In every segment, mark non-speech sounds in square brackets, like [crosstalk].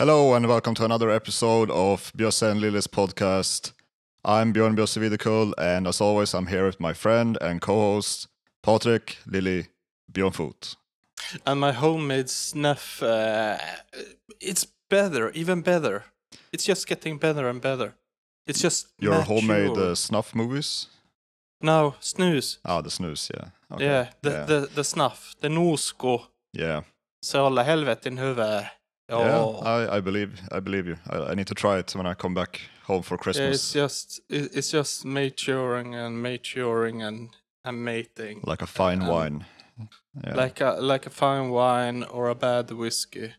Hello and welcome to another episode of Bjösse and Lilly's podcast. I'm Björn Bjösse Videkul and as always I'm here with my friend and co-host Patrik Lilly Björnfot. And my homemade snuff, uh, it's better, even better. It's just getting better and better. It's just Your mature. homemade uh, snuff movies? No, snus. Ah, the snus, yeah. Okay. Yeah, the, yeah. the the snuff, the nosko. yeah. Så hålla helvete i huvudet. Yeah, I, I believe I believe you. I, I need to try it when I come back home for Yeah, Christmas. it's just it- it's just maturing and maturing and and mating. like a fine um, wine. Yeah. like a like a fine wine or a bad whiskey.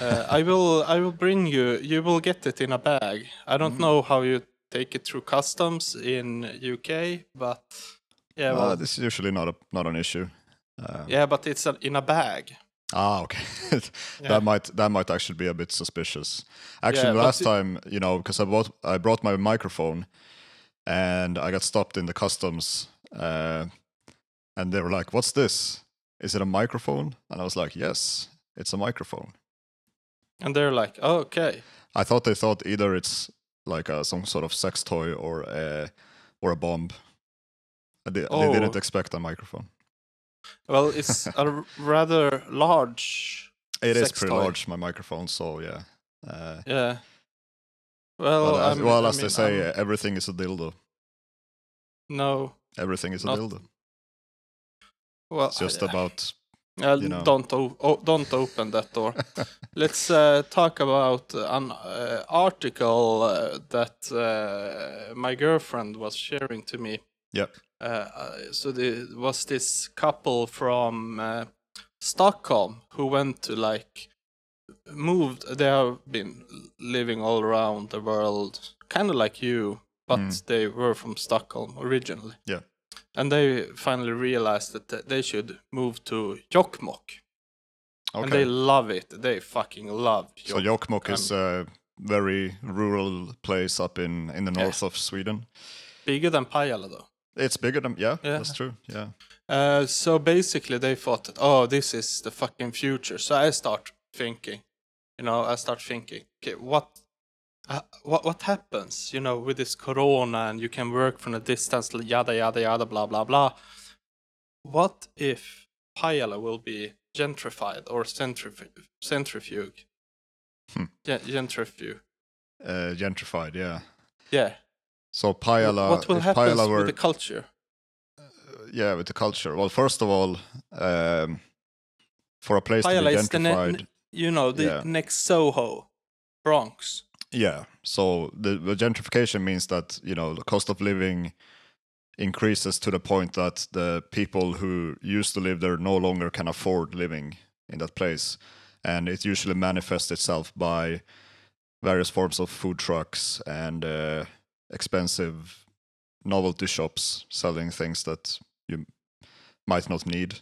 Uh, I [laughs] will I will bring you. You will get it in a bag. I don't Mm. know how you take it through customs in UK, but yeah, Uh, well, this is usually not a not an issue. Uh, yeah, but it's a, in a bag. Ah, okay. [laughs] Yeah. That might that might actually be a bit suspicious. Actually, Yeah, last the- time, you know, because I bought I brought my microphone, and I got stopped in the customs, uh, and they were like, "What's this? Is it a microphone?" And I was like, "Yes, it's a microphone." And they're like, oh, okay, I thought they thought either it's like a, some sort of sex toy or a or a bomb. They Oh. didn't expect a microphone. Well, it's [laughs] a rather large. It is pretty toy. large, my microphone. So yeah. Uh, Yeah. Well, as, I'm- well I as they mean, say, I'm- uh, everything is a dildo. no. Everything is a Not- dildo. Well, It's just I- about Uh, you know. Don't o- o- don't open that door. [laughs] Let's uh, talk about an uh, article uh, that uh, my girlfriend was sharing to me. Yep. Uh, uh, so there was this couple from uh, Stockholm who went to like moved. They have been living all around the world, kind of like you, but Mm. they were from Stockholm originally. Yeah. And they finally realized that they should move to Jokkmokk. okay. And they love it. They fucking love so Jokkmokk. Jokkmokk is a very rural place up in in the Yeah. north of Sweden. Bigger than Pajala though. It's bigger than yeah, Yeah. that's true. Yeah. Uh, so basically they thought that, oh, this is the fucking future. So I start thinking, you know, I start thinking, okay, what, uh, what, what happens, you know, with this corona and you can work from a distance, yada, yada, yada, blah, blah, blah. What if Pajala will be gentrified or centrif- centrifuge? Hmm. Gen- gentrifuge. Uh, gentrified, yeah. Yeah. So Pajala, what will happen Pajala were, with the culture? yeah, with the culture. Well, first of all, um, for a place Pajala to be the ne- you know, the Yeah. next Soho, Bronx. yeah. So the, the gentrification means that you know the cost of living increases to the point that the people who used to live there no longer can afford living in that place, and it usually manifests itself by various forms of food trucks and uh, expensive novelty shops selling things that you might not need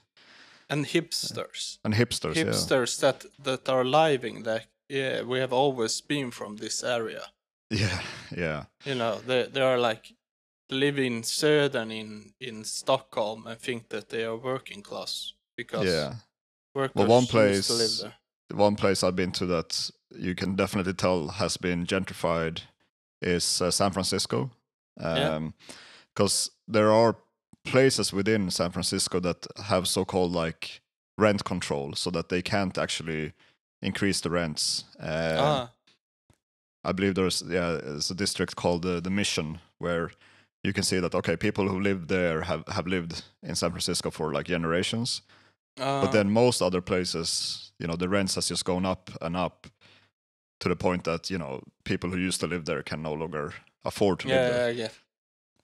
and hipsters. Uh, and hipsters yeah Hipsters that that are living that yeah, we have always been from this area. yeah yeah You know, they they are like living southern in in Stockholm and think that they are working class because yeah workers one used to live place- there. the one place I've been to that you can definitely tell has been gentrified is uh, San Francisco. Yeah. Because there are places within San Francisco that have so called like rent control so that they can't actually increase the rents. Uh, ah, I believe there's yeah, there's a district called uh, the Mission where you can see that okay, people who live there have have lived in San Francisco for like generations, ah, but then most other places, you know, the rents has just gone up and up to the point that you know people who used to live there can no longer afford to live there. yeah, yeah.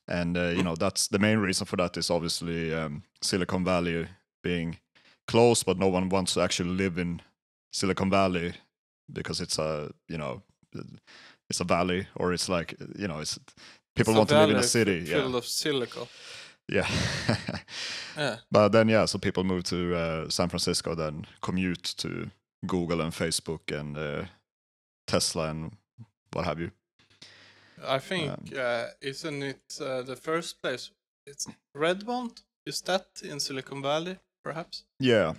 And uh, you know that's the main reason for that is obviously um, Silicon Valley being close, but no one wants to actually live in Silicon Valley because it's a you know it's a valley or it's like you know it's people It's want to live in a city. f- Yeah, filled of silica. yeah. [laughs] Yeah. But then, yeah, so people move to uh, San Francisco, then commute to Google and Facebook and uh, Tesla and what have you. I think Um, uh, isn't it uh, the first place? It's Redmond. Is that in Silicon Valley? Perhaps Yeah,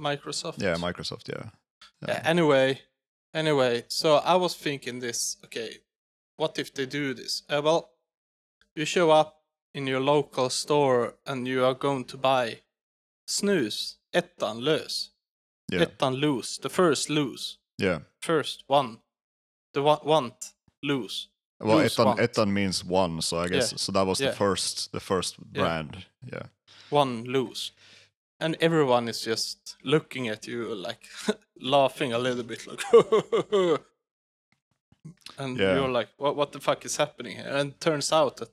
Microsoft. yeah, Microsoft, yeah. Uh, anyway, Anyway, so I was thinking this. Okay, what if they do this? Uh, well, you show up in your local store and you are going to buy snus, ettan lös, Yeah. ettan loose, the first loose, Yeah. first one, the one want loose. Well, Loose ettan, want. ettan means one, so I guess Yeah. so that was Yeah. the first the first brand. Yeah. one lose, And everyone is just looking at you like [laughs] laughing a little bit like [laughs] and you're like what what the fuck is happening here? And it turns out that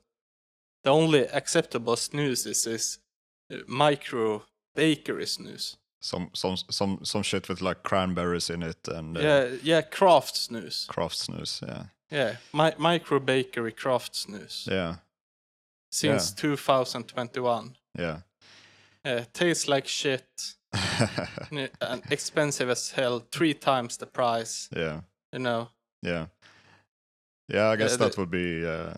the only acceptable snus is this uh, micro bakery snus. Some some some some shit with like cranberries in it and uh, Yeah, yeah, craft snus. craft snus. Yeah. Yeah, mi- micro bakery craft snus Yeah. since 2021. Yeah. Yeah, tastes like shit [laughs] and expensive as hell, three times the price. yeah. You know, Yeah. Yeah, I guess that the- would be uh,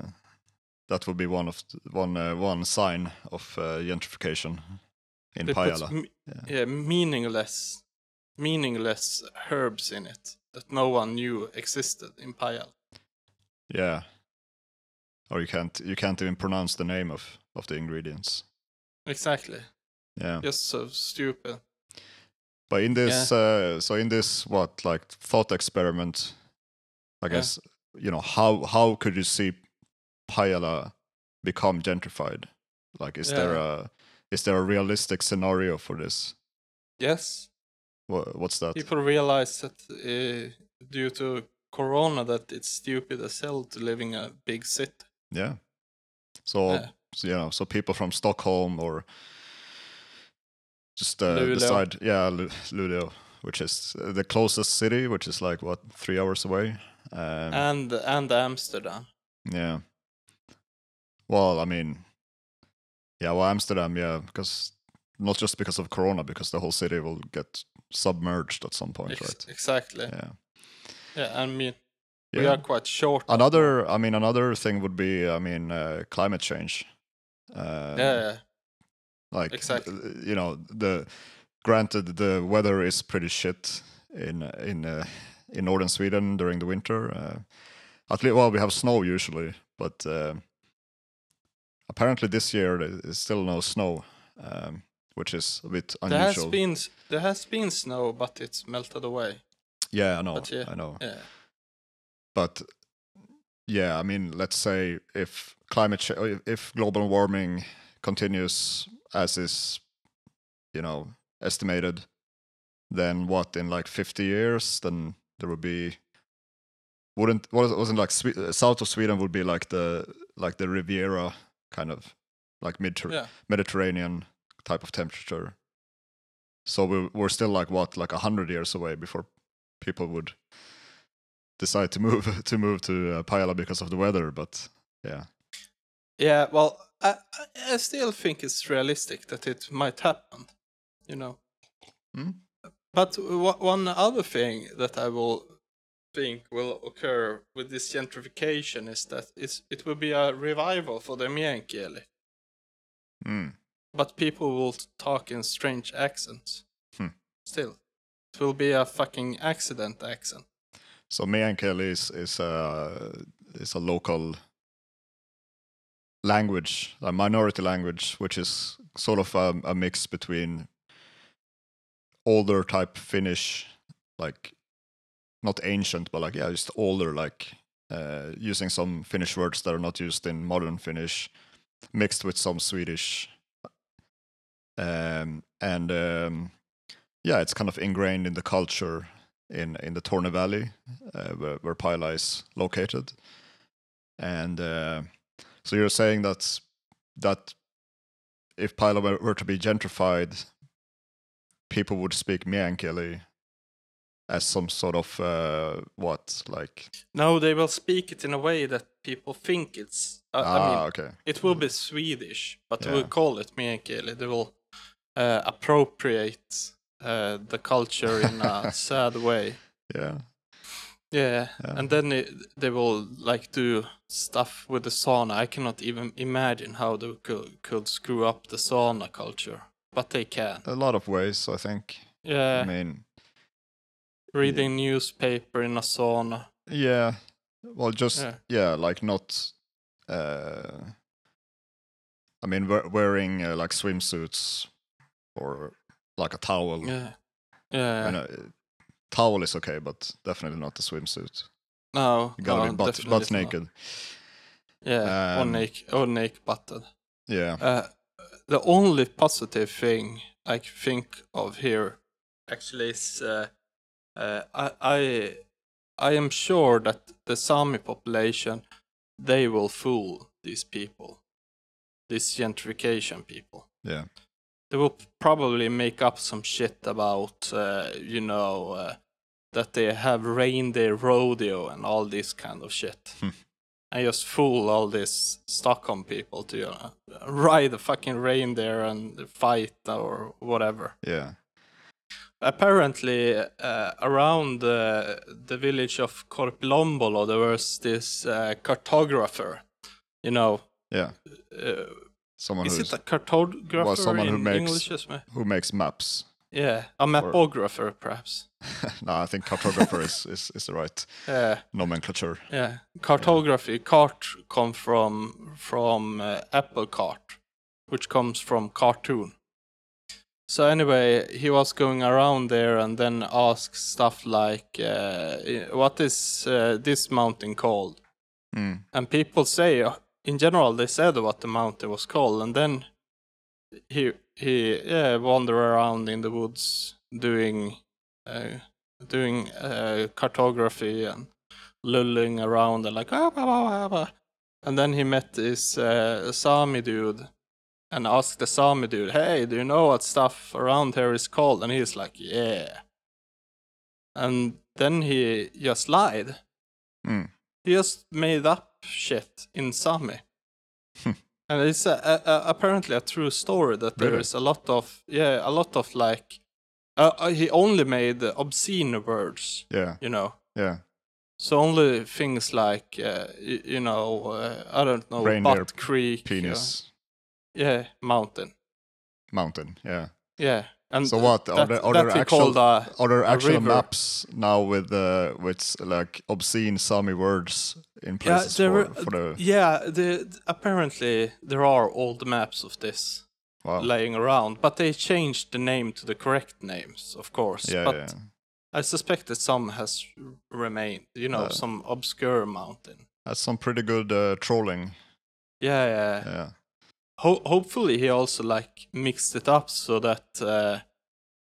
that would be one of one uh, one sign of uh, gentrification in they put Pajala. m- Yeah. yeah, meaningless, meaningless herbs in it that no one knew existed in Pajala. Yeah. Or you can't you can't even pronounce the name of of the ingredients. Exactly, Yeah. just so stupid. But in this, uh, so in this, what like thought experiment, I Yeah. guess you know how how could you see Pajala become gentrified? Like, is there a is there a realistic scenario for this? Yes, Wha what's that? people realize that uh, due to Corona that it's stupid as hell to live in a big city. Yeah. So, Yeah. so, you know, so people from Stockholm or just uh, Luleå. decide, yeah, Lu- Luleå, which is the closest city, which is like what three hours away. Um, and and Amsterdam. Yeah. Well, I mean, yeah, well, Amsterdam, yeah, because not just because of Corona, because the whole city will get submerged at some point, Ex- right? Exactly. Yeah. Yeah, I mean we are quite short. Another, I mean, another thing would be, I mean, uh, climate change. Um, Yeah, yeah, like exactly. uh, you know the granted the weather is pretty shit in in uh, in northern Sweden during the winter. Uh, at least, well, we have snow usually, but uh, apparently this year there is still no snow, um, which is a bit unusual. there has been there has been snow, but it's melted away. yeah, I know, but yeah. I know, Yeah, but yeah, I mean, let's say if climate change, if global warming continues as is, you know, estimated, then what in like 50 years, then there would be wouldn't was wasn't like Swe- uh, south of Sweden would be like the like the Riviera kind of like mid yeah, Mediterranean type of temperature. So we, we're still like what like a hundred years away before people would decide to move [laughs] to move to uh, Pajala because of the weather. But yeah, yeah. Well, I I- I still think it's realistic that it might happen. You know. Hmm? But w- one other thing that I will think will occur with this gentrification is that it's, it will be a revival for the meänkieli, mm. but people will talk in strange accents. Hmm. Still, it will be a fucking accident accent. so Meänkieli is is a is a local language, a minority language, which is sort of a, a mix between older type Finnish, like not ancient, but like yeah, just older, like uh, using some Finnish words that are not used in modern Finnish, mixed with some Swedish, um, and um, yeah, it's kind of ingrained in the culture in in the Torne Valley, uh, where, where Pajala is located, and uh, so you're saying that that if Pajala were, were to be gentrified, people would speak Meänkieli as some sort of uh, what like No, they will speak it in a way that people think it's. Uh, I ah mean, okay it will be Swedish, but they Yeah. will call it meänkieli. They will uh, appropriate uh, the culture in a [laughs] sad way. yeah Yeah, Yeah. and then it, they will like do stuff with the sauna. I cannot even imagine how they could, could screw up the sauna culture, but they can. a lot of ways I think Yeah, I mean reading newspaper in a sauna. Yeah. Well, just Yeah. yeah, like not. Uh, I mean, we- wearing uh, like swimsuits or like a towel. Yeah, yeah. Know, uh, towel is okay, but definitely not a swimsuit. No, You gotta no, be butt, butt not. naked. Yeah, or Um, naked, or naked butted. Yeah. Uh, the only positive thing I think of here actually is uh, uh, I, I I am sure that the Sami population they will fool these people, these gentrification people. Yeah. They will probably make up some shit about uh, you know uh, that they have reindeer rodeo and all this kind of shit. Hmm. And just fool all these Stockholm people to uh, ride a fucking reindeer and fight or whatever. Yeah. Apparently, uh, around uh, the village of Korpilombolo, there was this uh, cartographer. You know, Yeah. uh, Someone is it a cartographer well, someone who makes- who makes maps. Yeah, a mapographer, perhaps. [laughs] no, I think cartographer is, [laughs] is, is the right Yeah, nomenclature. yeah. Cartography. Cart come from from uh, Apple cart, which comes from cartoon. So anyway, he was going around there and then asked stuff like, uh, "What is uh, this mountain called?" Mm. And people say, uh, in general, they said what the mountain was called, and then he he yeah wander around in the woods doing uh, doing uh, cartography and lulling around and like ah, bah, bah, bah, bah." and then he met this uh, Sami dude and asked the Sami dude, "Hey, do you know what stuff around here is called?" And he's like, "Yeah." And then he just lied. Mm. He just made up shit in Sami. Hmm. and it's a, a, a, apparently a true story that there Really? is a lot of yeah a lot of like uh, uh, he only made obscene words Yeah. you know Yeah. so only things like uh, you know uh, I don't know Reindeer butt creek Penis. Yeah mountain Mountain. Yeah. yeah and So what are that, there, are there actual a, are there actual maps now with uh, with like obscene Sami words in yeah places there for, for the yeah the, apparently there are old maps of this wow. laying around, but they changed the name to the correct names, of course. yeah, but yeah. I suspect that some has remained, you know, Uh, some obscure mountain. That's some pretty good uh, trolling. Yeah, yeah. Yeah. Ho- hopefully, he also like mixed it up so that uh,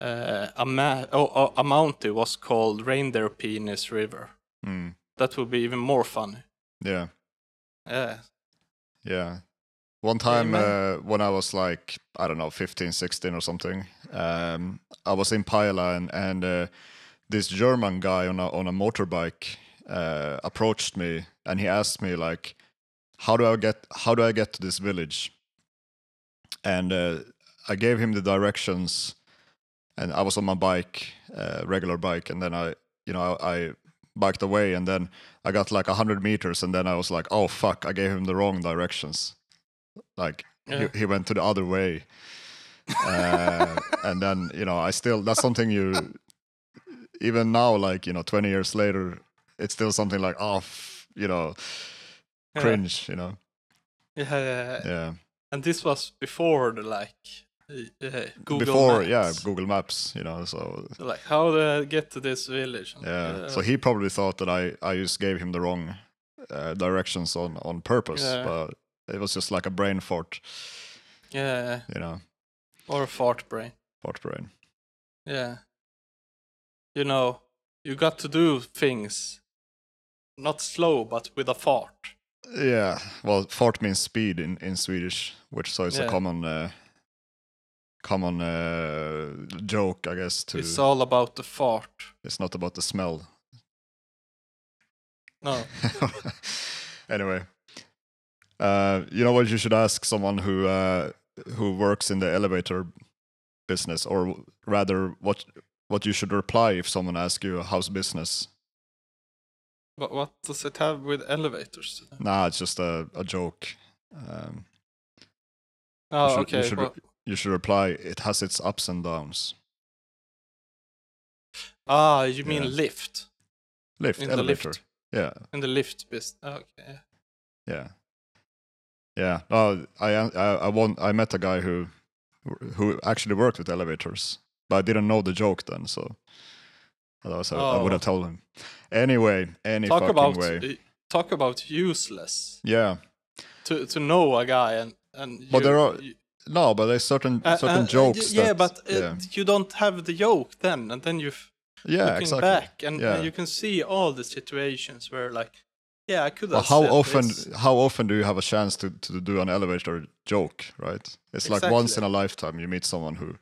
uh, a ma- oh, oh, a mountain was called Reindeer Penis River. Mm. That would be even more funny. Yeah. Yeah, Yeah. One time uh, when I was like, I don't know, 15, 16 or something, um, I was in Pajala and, and uh, this German guy on a, on a motorbike uh, approached me and he asked me like, how do I get how do I get to this village? And uh, I gave him the directions and I was on my bike, uh, regular bike, and then I, you know, I, I biked away and then I got like 100 meters and then I was like, oh fuck, I gave him the wrong directions. Like Yeah. he, he went to the other way. Uh, [laughs] and then, you know, I still, that's something you, even now, like, you know, 20 years later, it's still something like, oh, f- you know, Yeah. cringe, you know? yeah, yeah. Yeah. And this was before the like uh, Google Before, Maps. yeah, Google Maps, you know, so like, how to get to this village? And, yeah. uh, So he probably thought that I, I just gave him the wrong uh, directions on, on purpose, Yeah. but it was just like a brain fart, yeah, you know, or a fart brain. fart brain. Yeah. You know, you got to do things not slow, but with a fart. Yeah, well, fart means speed in, in Swedish, which so it's a common uh, common uh, joke, I guess. To It's all about the fart. it's not about the smell. No. [laughs] anyway, uh, you know what? You should ask someone who uh, who works in the elevator business, or rather, what what you should reply if someone asks you how's business. But what does it have with elevators? to? Nah, it's just a, a joke. Um, Oh, should- you okay. should well, you should reply. It has its ups and downs. Ah, you mean Yeah. lift Lift, In the elevator. lift. Yeah, in the lift business? Okay. yeah, yeah. No, I I I, I met a guy who who actually worked with elevators, but I didn't know the joke then, so otherwise I, I would Oh. have told him. Anyway, any Talk fucking about way. uh, talk about useless Yeah. to to know a guy and and. But you- there are- you- No, but there's certain uh, certain uh, jokes. Yeah, that, but uh, yeah, you don't have the joke then, and then you f- yeah, looking exactly. back and, yeah. and you can see all the situations where like, yeah, I could Well, have. how often this. how often do you have a chance to, to do an elevator joke, right? It's like once in a lifetime you meet someone who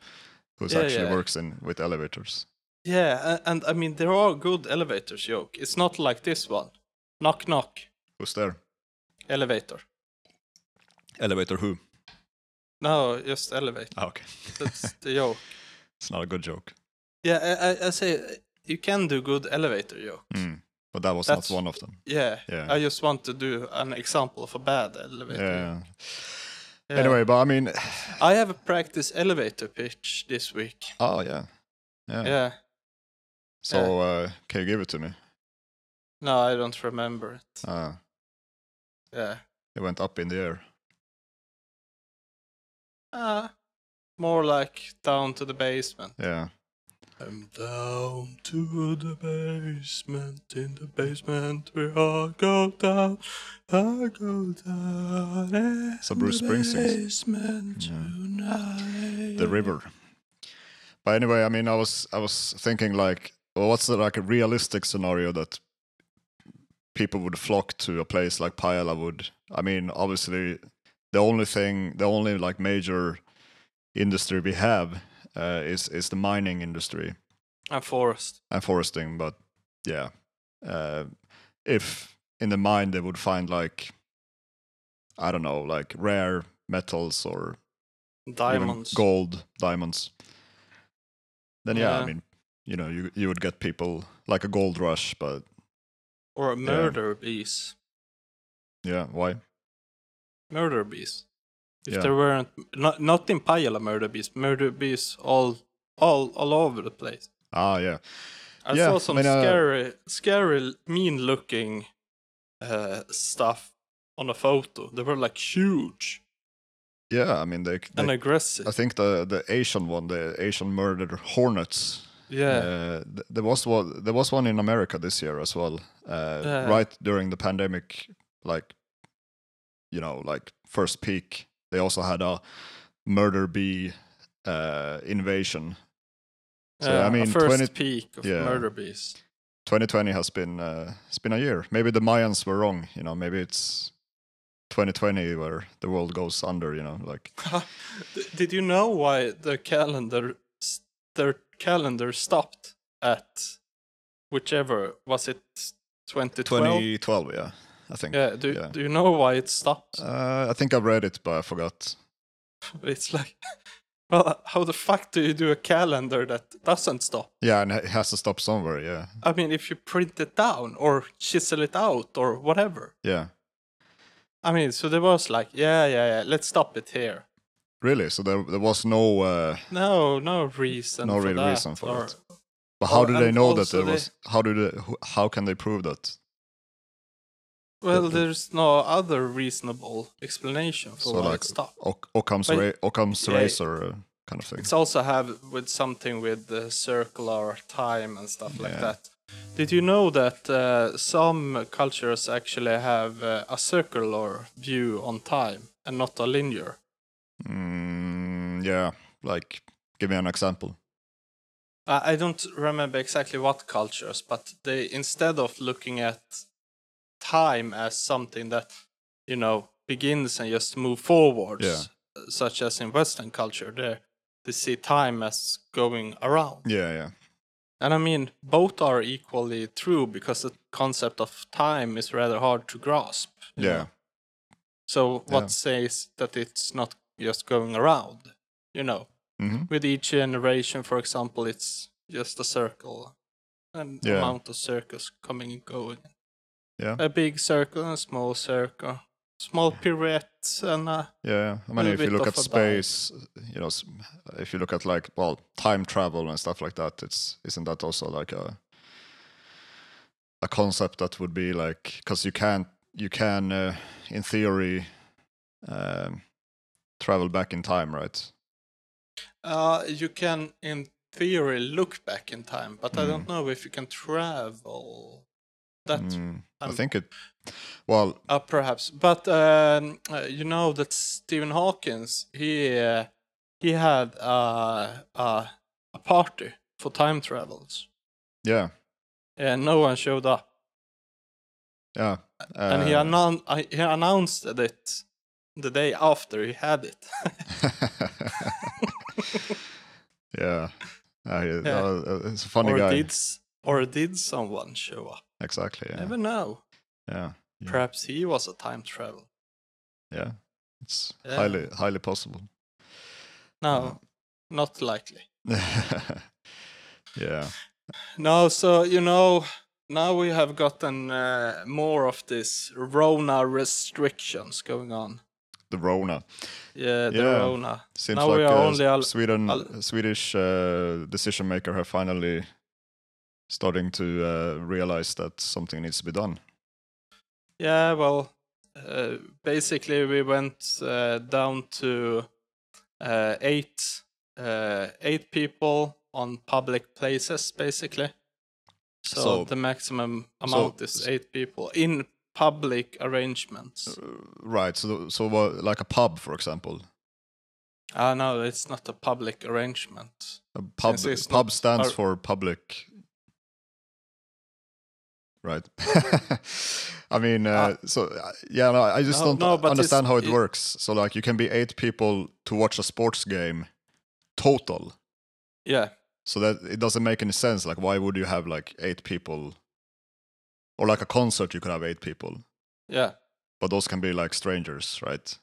who's Yeah, actually yeah. works in with elevators. Yeah, and I mean there are good elevator joke. It's not like this one. Knock knock. Who's there? Elevator. Elevator who? No, just elevator. Ah, okay. [laughs] That's the joke. It's not a good joke. Yeah, I, I, I say you can do good elevator joke. Mm. But that was That's- not one of them. Yeah. Yeah. I just want to do an example of a bad elevator. Yeah. Yeah. Anyway, but I mean, [sighs] I have a practice elevator pitch this week. oh yeah, yeah. Yeah. So uh, can you give it to me? No, I don't remember it. Uh, Yeah. it went up in the air. Uh, more like down to the basement. Yeah. I'm down to the basement, in the basement we all go down, I go down. in So Bruce the Springsteen. basement Yeah. tonight. the river. But anyway, I mean, I was I was thinking like, well, what's the, like a realistic scenario that people would flock to a place like Pajala would? I mean, obviously, the only thing, the only like major industry we have uh, is is the mining industry And forest. and foresting. But yeah, uh, if in the mine they would find like, I don't know, like rare metals or Diamonds. gold, diamonds. Then yeah, I mean, you know, you you would get people like a gold rush, but Or a murder bees. yeah, why? Murder bees. If Yeah. there weren't, not, not in Pajala murder bees, murder bees all, all, all over the place. Ah, yeah, I Yeah, saw I some mean, uh, scary, scary, mean-looking uh, stuff on a photo. They were like huge yeah. I mean, they, and they aggressive. I think the the Asian one, the Asian murder hornets. Yeah, Uh, th- there was one. There was one in America this year as well. Uh. Right during the pandemic, like you know, like first peak. They also had a murder bee uh, invasion. so, I mean, first 20 peak of yeah. murder bees. 2020 has been uh, it's been a year. Maybe the Mayans were wrong. You know, maybe it's 2020 where the world goes under. You know, like [laughs] Did you know why the calendar, calendar stopped at whichever was it 2012? 2012. Yeah, I think. Yeah. Do yeah. Do you know why it stopped? Uh, I think I read it, but I forgot. [laughs] It's like, [laughs] well, how the fuck do you do a calendar that doesn't stop? Yeah, and it has to stop somewhere. Yeah, I mean, if you print it down or chisel it out or whatever. yeah. I mean, so there was like, yeah, yeah, yeah, let's stop it here. Really? So there there was no. Uh, No, no reason. No real that, reason for or- it. but how Oh, do they know that there they- was? How do they? How can they prove that? Well, the- there's no other reasonable explanation for So why like it stopped. Oc- Occam's But- ra- Occam's yeah, razor uh, kind of thing. It's also have with something with the circular time and stuff like Yeah. that. Did you know that uh, some cultures actually have uh, a circular view on time and not a linear? Mm, yeah, like give me an example. I don't remember exactly what cultures, but they instead of looking at time as something that you know begins and just move forwards, Yeah. such as in Western culture, they they see time as going around. Yeah, yeah, And I mean, both are equally true because the concept of time is rather hard to grasp. yeah. know. So what Yeah. says that it's not just going around? You know, hmm with each generation, for example, it's just a circle, and Yeah. amount of circles coming and going. Yeah. A big circle and a small circle. small pirouette and uh, Yeah, I mean, if you look at a dive. space, you know, if you look at like well, time travel and stuff like that, it's isn't that also like a a concept that would be like because you can't you can uh, in theory um, travel back in time, right? uh, you can in theory look back in time, but I Mm. don't know if you can travel. That Mm, I think it. Well, uh, perhaps, but um, uh, you know that Stephen Hawkins he uh, he had uh, uh, a party for time travels, yeah, and no one showed up. yeah, and he, uh, annou- uh, he announced it the day after he had it. [laughs] [laughs] yeah. Uh, Yeah. uh, it's a funny or guy. did or did someone show up? Exactly. Yeah. Never know. yeah. Yeah. Perhaps he was a time travel. Yeah. It's Yeah. highly highly possible. No, not likely. [laughs] yeah. No, so you know, now we have gotten uh, more of this Rona restrictions going on. The Rona Yeah, the Yeah. Rona. seems Now we like are uh, only al- Sweden al- Swedish uh, decision maker have finally starting to uh, realize that something needs to be done. Yeah, well, uh, basically we went uh, down to uh, eight uh, eight people on public places, basically. So, So- the maximum so- amount is eight people in public arrangements. Uh, right. So so what, like a pub, for example. Ah, no, it's not a public arrangement. A pub pub stands for public. Right. [laughs] I mean, uh, so uh, yeah, no, I just No, don't no, understand how it it- works. So like, you can be eight people to watch a sports game, total. Yeah, So that it doesn't make any sense. Like, why would you have like eight people, or like a concert, you could have eight people, yeah, but those can be like strangers, right?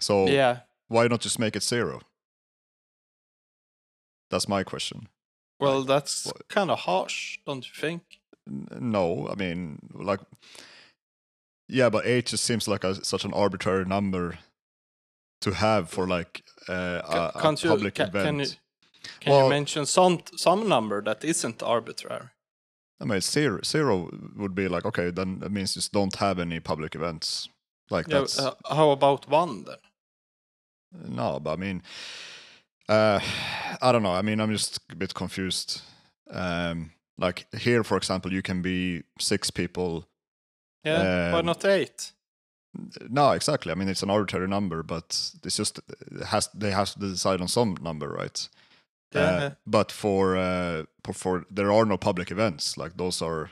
So yeah. why not just make it zero? That's my question. Well, that's kind of harsh, don't you think? No, I mean, like, yeah, but eight just seems like a, such an arbitrary number to have for like uh, a, a can't you- public ca- event. can you- Can Well- you mention some some number that isn't arbitrary? I mean, zero, zero would be like okay, then that means just don't have any public events. Like Yeah, that's uh, how about one then? no, but I mean, uh, I don't know. I mean, I'm just a bit confused. Um, like here, for example, you can be six people Yeah, why Um, not eight? No, exactly. I mean, it's an arbitrary number, but it's just it has they have to decide on some number, right? Yeah, Uh, yeah. but for uh, for, there are no public events like those are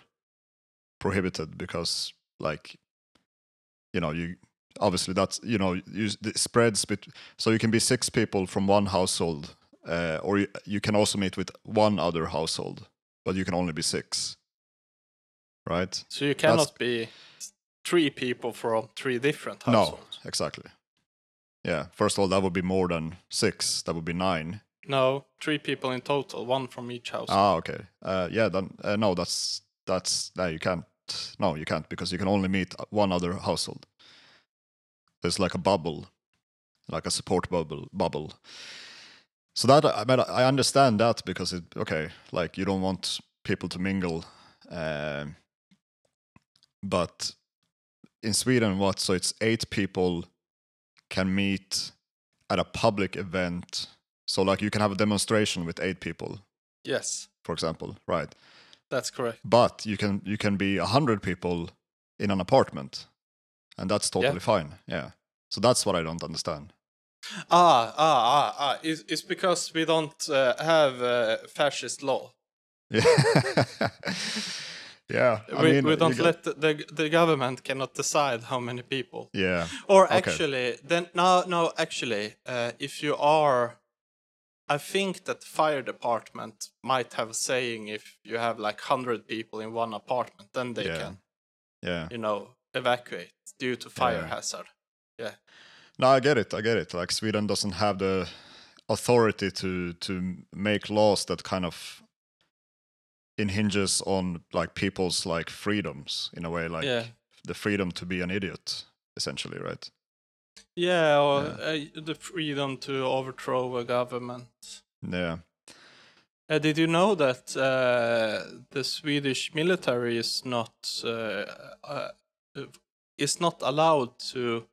prohibited because like you know you obviously that's you know you, it spreads bit so you can be six people from one household uh, or you, you can also meet with one other household but you can only be six right So you cannot be three people from three different No, exactly. Yeah. First of all, that would be more than six. That would be nine. No, three people in total, one from each house. Ah, okay. Uh, yeah. Then uh, no, that's that's no, you can't. No, you can't because you can only meet one other household. There's like a bubble, like a support bubble. Bubble. So that I mean, I understand that because it okay, like you don't want people to mingle, um, but in Sweden, what? So it's eight people can meet at a public event. So like you can have a demonstration with eight people, Yes, for example, right? that's correct. But you can you can be a hundred people in an apartment, and that's totally fine. Yeah. So that's what I don't understand. Ah, ah, ah, ah. It's, it's because we don't uh, have uh, fascist law. Yeah. [laughs] yeah. I we, mean, we don't let the, the the government cannot decide how many people. Yeah. Or Okay. actually, then no, no. Actually, uh, if you are, I think that fire department might have a saying if you have like hundred people in one apartment, then they Yeah. can, Yeah. you know, evacuate due to fire Yeah. hazard. Yeah. No, I get it. I get it. Like Sweden doesn't have the authority to to make laws that kind of hinges on like people's like freedoms in a way like yeah, the freedom to be an idiot, essentially, right? Yeah, or Yeah. Uh, the freedom to overthrow a government. Yeah. Uh, did you know that uh, the Swedish military is not uh, uh, is not allowed to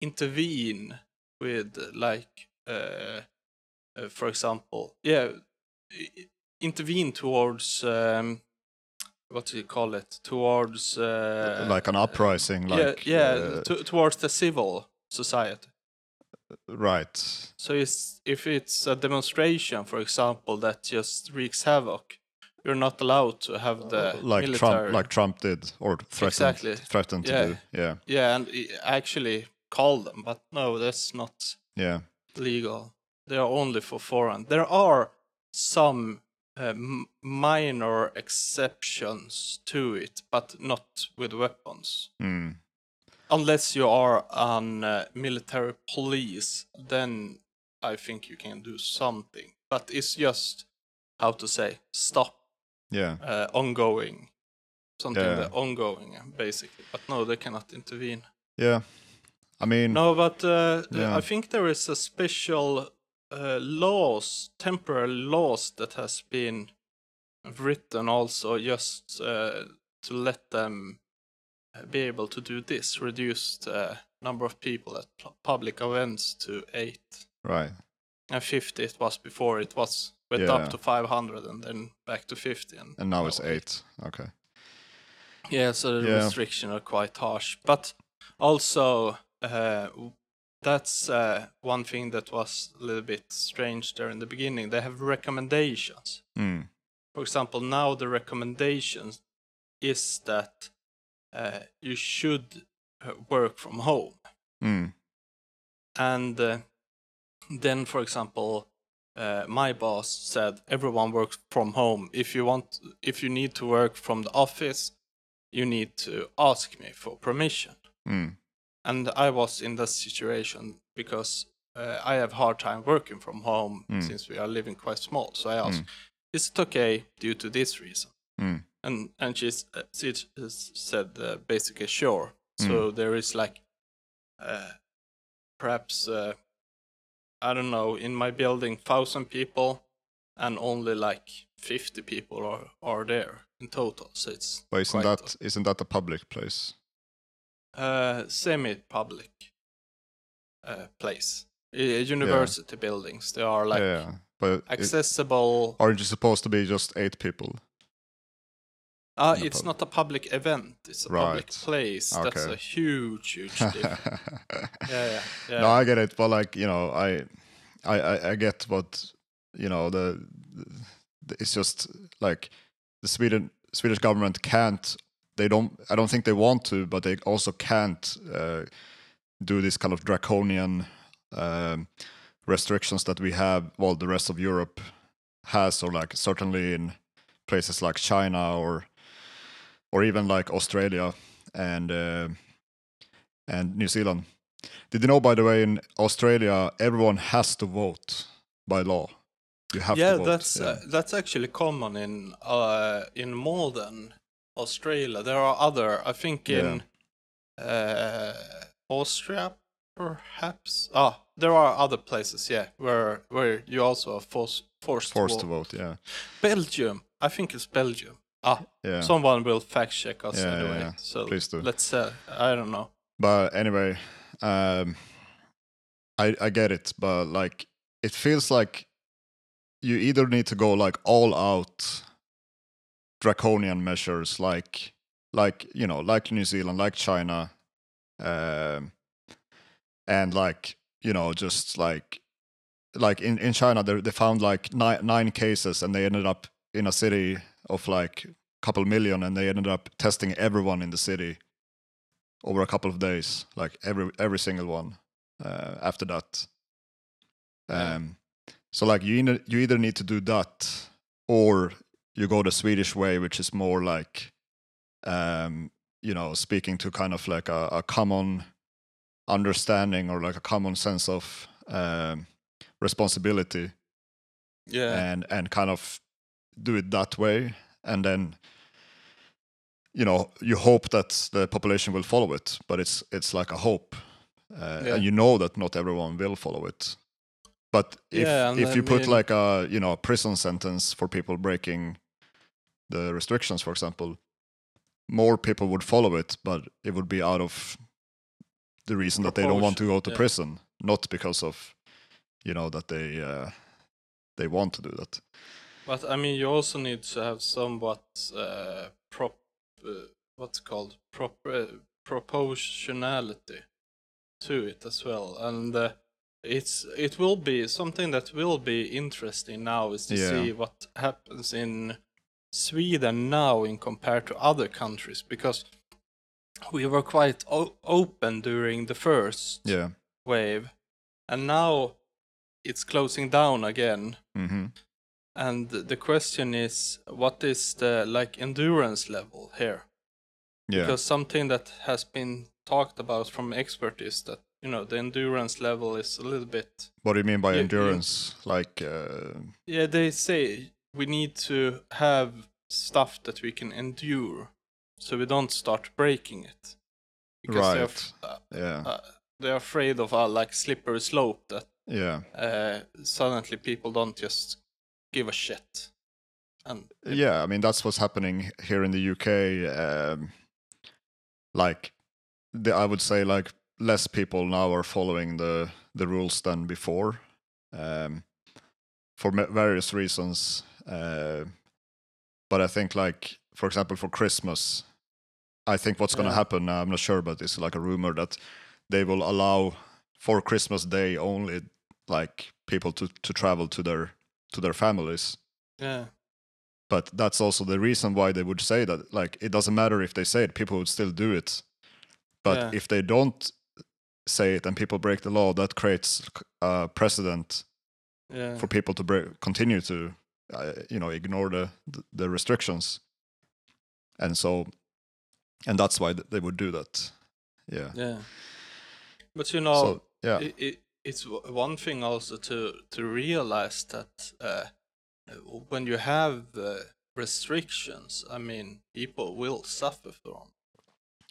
intervene with like uh, uh, for example yeah intervene towards um, what do you call it towards uh, like an uprising, like yeah yeah uh, to, towards the civil society right. so it's, if it's a demonstration, for example, that just wreaks havoc, you're not allowed to have the like military. Trump, like Trump did, or threatened, Exactly. threatened to Yeah. do. Yeah, yeah, and actually call them, but no, that's not yeah, legal. They are only for foreign. There are some uh, m- minor exceptions to it, but not with weapons. mm. Unless you are on uh, military police, then I think you can do something. But it's just how to say stop yeah, uh, ongoing, something Yeah. that ongoing basically. But no, they cannot intervene. yeah. I mean, No, but uh, Yeah. I think there is a special uh, laws, temporary laws that has been written also just uh, to let them be able to do this, reduce the number of people at pu- public events to eight. right. And 50 it was before, it was went Yeah. up to 500 and then back to 50. And, And now it's eight. Okay. Yeah, so the Yeah. restrictions are quite harsh. But also, uh, that's uh, one thing that was a little bit strange there in the beginning. They have recommendations. Mm. For example, now the recommendations is that uh, you should uh, work from home. Mm. And uh, then, for example, uh, my boss said everyone works from home. If you want, if you need to work from the office, you need to ask me for permission. Mm. And I was in that situation because uh, I have hard time working from home Mm. since we are living quite small. So I asked, Mm. "Is it okay due to this reason?" Mm. And and she's, uh, she said uh, basically sure. Mm. So there is like uh, perhaps uh, I don't know in my building thousand people and only like fifty people are are there in total. So it's But isn't that isn't that a public place? uh, semi-public uh, place. Uh, university buildings. They are like yeah, but it, accessible. aren't you supposed to be just eight people? Uh, it's not a public event. It's a public Right. place. That's a huge, huge difference. [laughs] yeah, yeah, yeah. No, I get it, but like you know, I, I, I, I get what you know. The, the it's just like the Sweden Swedish government can't. They don't. I don't think they want to, but they also can't uh, do this kind of draconian um, restrictions that we have. Well, the rest of Europe has, or like certainly in places like China or or even like Australia and uh, and New Zealand. Did you know, by the way, in Australia, everyone has to vote by law. You have yeah, to vote. that's yeah. Uh, that's actually common in uh, in more than Australia. There are other, I think, in uh, Austria, perhaps. Ah, there are other places, yeah, where where you also are forced forced, forced to to vote. vote. Yeah, Belgium, I think it's Belgium. Ah, yeah. someone will fact check us Yeah, anyway. yeah. So Please do. let's. Uh, I don't know. But anyway, um, I I get it, but like it feels like you either need to go like all out draconian measures, like like you know, like New Zealand, like China, um, and like you know, just like like in in China, they they found like nine nine cases, and they ended up in a city of like a couple million, and they ended up testing everyone in the city over a couple of days, like every every single one. Uh, after that, um, so like you either, you either need to do that, or you go the Swedish way, which is more like, um, you know, speaking to kind of like a, a common understanding or like a common sense of um, responsibility, Yeah. and and kind of do it that way, and then you know you hope that the population will follow it, but it's it's like a hope, uh, Yeah. and you know that not everyone will follow it. But if Yeah, if you put mean- like a you know a prison sentence for people breaking the restrictions, for example, more people would follow it, but it would be out of the reason that they don't want to go to yeah. prison, not because of you know that they uh, they want to do that. But I mean, you also need to have somewhat uh, prop, uh, what's called prop, uh, proportionality to it as well, and uh, it's it will be something that will be interesting now is to Yeah. see what happens in Sweden now in compared to other countries because we were quite o- open during the first Yeah. wave, and now it's closing down again. hmm And the question is, what is the like endurance level here? Yeah. Because something that has been talked about from experts is that you know the endurance level is a little bit. What do you mean by You- you- endurance? Like, uh, Yeah, they say we need to have stuff that we can endure, so we don't start breaking it. Because they're, Right. f- uh, yeah, uh, they're afraid of a like slippery slope that yeah, uh, suddenly people don't just give a shit. And yeah. I mean, that's what's happening here in the UK. Um, like, the, I would say, like less people now are following the the rules than before, um, for various reasons. Uh, but I think, like, for example, for Christmas, I think what's going to Yeah. happen. I'm not sure, but it's like a rumor that they will allow for Christmas Day only, like people to to travel to their to their families. yeah, but that's also the reason why they would say that like it doesn't matter if they say it people would still do it but Yeah. if they don't say it and people break the law that creates a precedent yeah. for people to break, continue to uh, you know ignore the the restrictions and so and that's why they would do that yeah Yeah. But you know, so yeah it, it, it's one thing also to to realize that uh, when you have uh, restrictions, I mean, people will suffer from.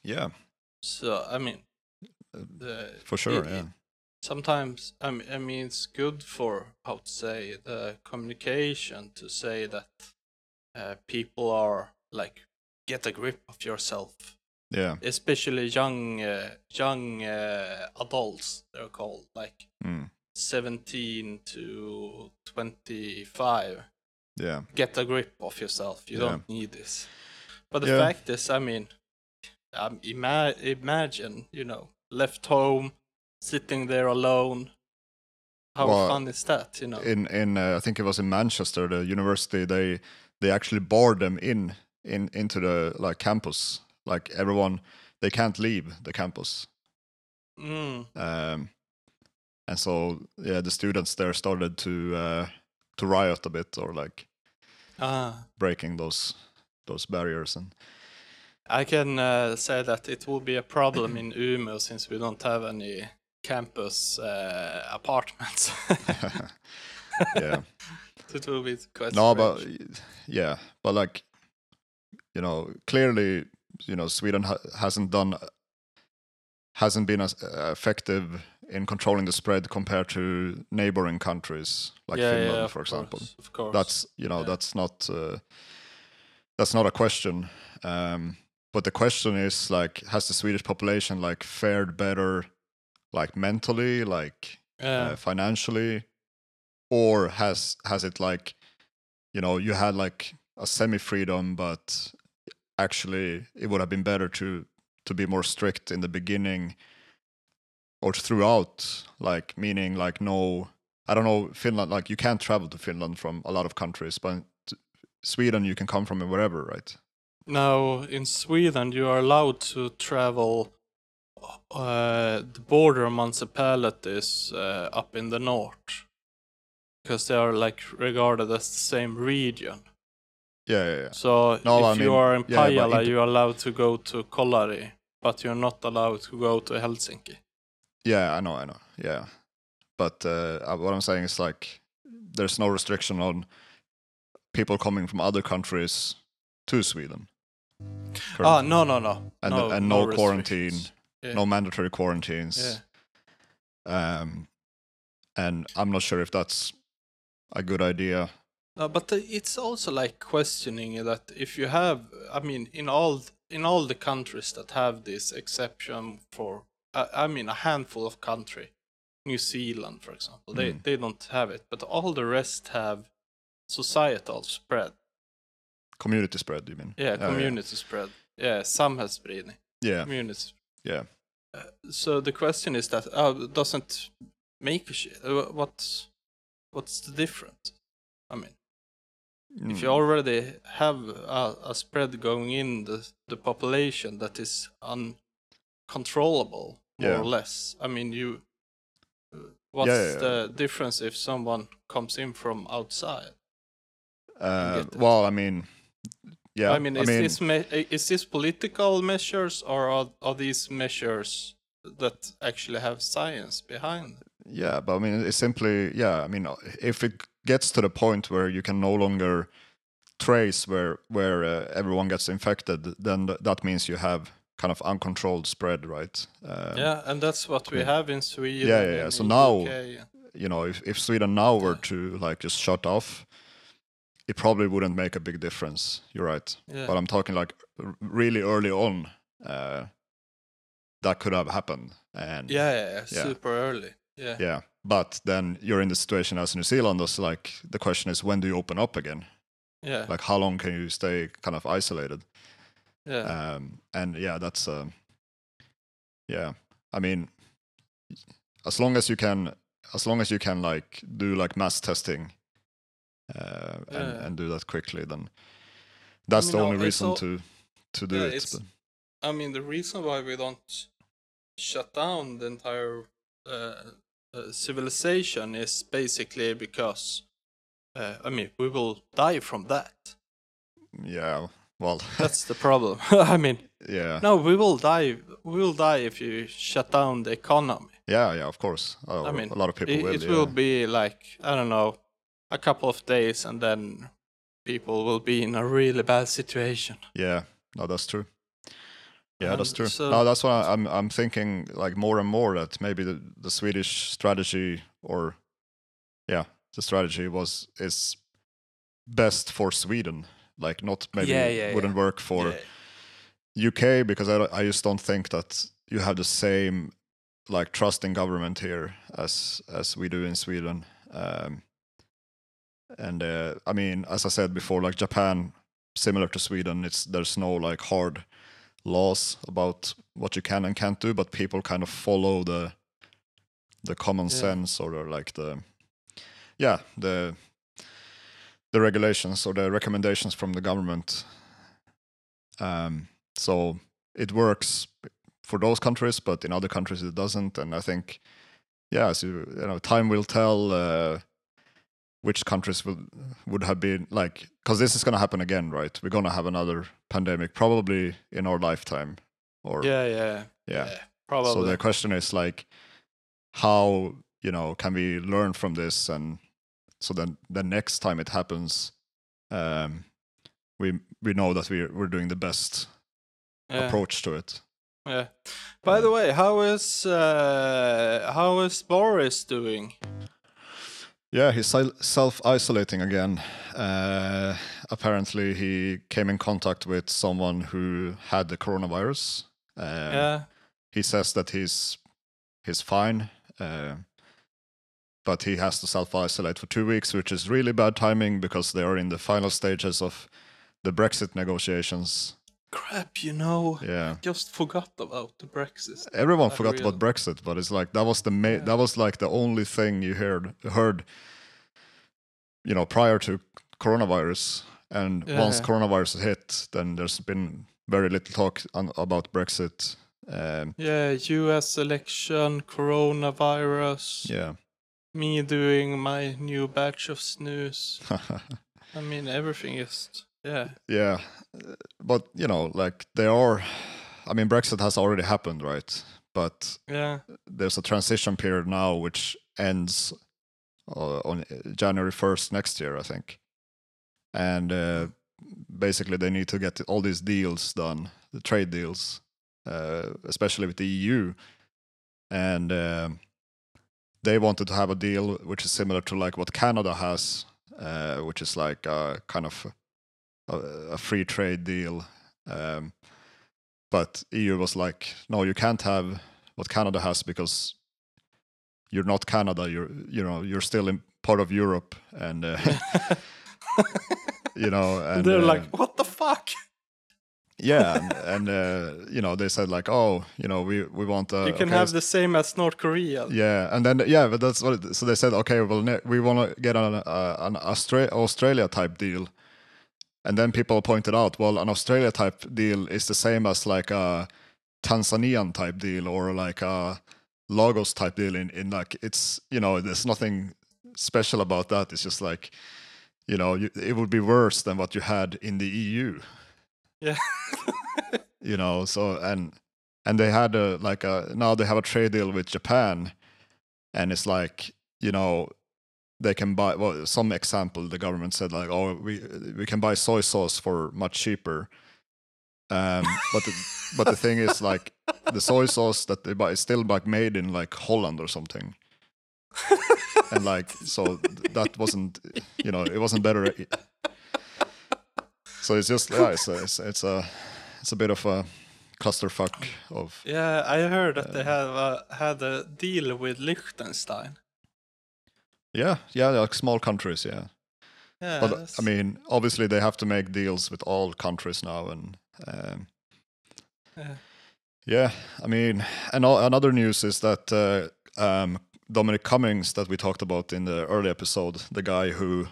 yeah. So I mean, uh, the, for sure it- yeah. it- sometimes I mean, I mean, it's good for how to say the communication to say that uh, people are like get a grip of yourself yeah. Especially young uh, young uh, adults they're called like mm, 17 to 25 yeah. Get a grip of yourself. You Yeah. don't need this. But the Yeah. fact is i mean um, ima- imagine you know left home sitting there alone. How Well, fun is that you know? in in uh, I think it was in Manchester, the university they they actually barred them in in into the like campus. Like everyone, they can't leave the campus. mm, Um, and so yeah, the students there started to uh, to riot a bit or like ah breaking those those barriers and I can uh, say that it will be a problem in Umeå since we don't have any campus uh, apartments. [laughs] [laughs] yeah. it will be quite no, strange. but yeah, but like you know, clearly, you know, Sweden ha- hasn't done hasn't been as uh, effective in controlling the spread compared to neighboring countries like yeah, Finland, yeah, for example. of course. That's you know, Yeah. that's not uh, that's not a question. Um, but the question is like, has the Swedish population like fared better, like mentally, like uh, financially or has has it like you know you had like a semi freedom but actually it would have been better to to be more strict in the beginning or throughout like meaning like no i don't know finland like you can't travel to finland from a lot of countries but sweden you can come from wherever right now in Sweden you are allowed to travel uh, the border municipalities uh, up in the north because they are like regarded as the same region. Yeah yeah, yeah. So No, if I you mean, are in yeah, Pajala, inter- you're allowed to go to Kolari, but you're not allowed to go to Helsinki. Yeah, I know, I know. Yeah, but uh, what I'm saying is like there's no restriction on people coming from other countries to Sweden. Ah, no, no, no. And- no, and no quarantine. Yeah. no mandatory quarantines. Yeah. Um, and I'm not sure if that's a good idea. No, but it's also like questioning that if you have, I mean, in all in all the countries that have this exception for, I I mean, a handful of country, New Zealand, for example, they Mm. they don't have it, but all the rest have societal spread. Community spread, you mean? Yeah, Oh, community spread. Yeah, some has samhällsspridning. Yeah, Community. yeah. Uh, so the question is that uh, doesn't make a shit. Uh, what's what's the difference? I mean. If you Mm, already have a, a spread going in the, the population that is uncontrollable more Yeah. or less i mean you what's yeah, yeah. the difference if someone comes in from outside uh, well, I mean, yeah. i mean is this me- is this political measures or are, are these measures that actually have science behind? Yeah, but I mean, it's simply yeah. I mean, if it gets to the point where you can no longer trace where where uh, everyone gets infected, then th- that means you have kind of uncontrolled spread, right? Um, yeah and that's what we yeah. have in sweden Yeah, yeah, yeah. So now- UK. You know, if if Sweden now were to like just shut off, it probably wouldn't make a big difference. You're right. yeah But I'm talking like r- really early on. Uh, that could have happened, and yeah, Yeah. super early yeah yeah. But then you're in the situation as New Zealanders. Like the question is, when do you open up again? yeah like how long can you stay kind of isolated yeah um and yeah that's um yeah i mean as long as you can as long as you can like do like mass testing uh and, Yeah. and do that quickly then that's mean, the only it's reason all- to to do Yeah, it but- I mean, the reason why we don't shut down the entire uh, uh, civilization is basically because, uh, I mean, we will die from that. yeah well [laughs] That's the problem. [laughs] I mean, yeah no, we will die. We will die if you shut down the economy. yeah yeah of course oh, I mean, a lot of people It, will it yeah. will be like I don't know, a couple of days, and then people will be in a really bad situation. Yeah, no, that's true. Yeah, that's true. so- no, that's why I'm I'm thinking like more and more that maybe the, the Swedish strategy or yeah, the strategy was is best for Sweden. Like not maybe Yeah, yeah, wouldn't work for Yeah. UK because I I just don't think that you have the same like trust in government here as as we do in Sweden. Um, and uh, I mean, as I said before, like Japan, similar to Sweden, it's there's no like hard laws about what you can and can't do, but people kind of follow the the common Yeah. sense or like the yeah the the regulations or the recommendations from the government. Um, so it works for those countries, but in other countries it doesn't. And I think, yeah, so you know, time will tell uh, which countries will would have been like because this is going to happen again, right? We're going to have another pandemic probably in our lifetime, or Yeah, yeah, yeah. probably. So the question is like, how you know can we learn from this, and so then the next time it happens, um, we we know that we're we're doing the best yeah. approach to it. Yeah. By the way, how is uh, how is Boris doing? Yeah, he's self-isolating again. Uh, apparently, he came in contact with someone who had the coronavirus. Um, yeah. He says that he's he's fine, uh, but he has to self-isolate for two weeks, which is really bad timing because they are in the final stages of the Brexit negotiations. Crap, you know. Yeah, Just forgot about the Brexit. everyone I forgot really- about Brexit, but it's like that was the ma- Yeah. that was like the only thing you heard heard, you know, prior to coronavirus. And Yeah, once coronavirus hit, then there's been very little talk on, about Brexit. Um, Yeah, US election, coronavirus, yeah, me doing my new batch of snus. [laughs] I mean, everything is. Yeah. yeah, uh, but you know, like they are. I mean, Brexit has already happened, right? But Yeah. there's a transition period now which ends uh, on January 1st next year, I think. And uh, basically they need to get all these deals done, the trade deals, uh, especially with the EU, and um, they wanted to have a deal which is similar to like what Canada has, uh, which is like a kind of a, a free trade deal. Um, but EU was like, no, you can't have what Canada has because you're not Canada. You're you know you're still in part of Europe, and uh, [laughs] you know, and They're uh, like, what the fuck? yeah, and, [laughs] and uh, you know they said like, oh, you know, we we want uh, you can okay, have the same as North Korea. yeah, and then yeah, but that's what. It, so they said, okay, well, ne- we want to get an uh, an Austra- Australia type deal, and then people pointed out, well, an Australia type deal is the same as like a Tanzanian type deal or like a Lagos type deal. In in like it's you know there's nothing special about that. It's just like you know you, it would be worse than what you had in the EU. Yeah. [laughs] you know so and and they had a like a now they have a trade deal with japan and it's like you know they can buy well some example the government said like oh we we can buy soy sauce for much cheaper. Um but the, but the thing is like the soy sauce that they buy is still like made in like holland or something. And like so that wasn't you know it wasn't better. So it's just yeah it's a, it's, it's a it's a bit of a clusterfuck of Yeah, I heard that Uh, they have uh, had a deal with Liechtenstein. Yeah yeah like small countries yeah Yeah, but that's- i mean obviously they have to make deals with all countries now and um, Yeah. yeah i mean and all, another news is that uh, um, dominic cummings that we talked about in the early episode the guy who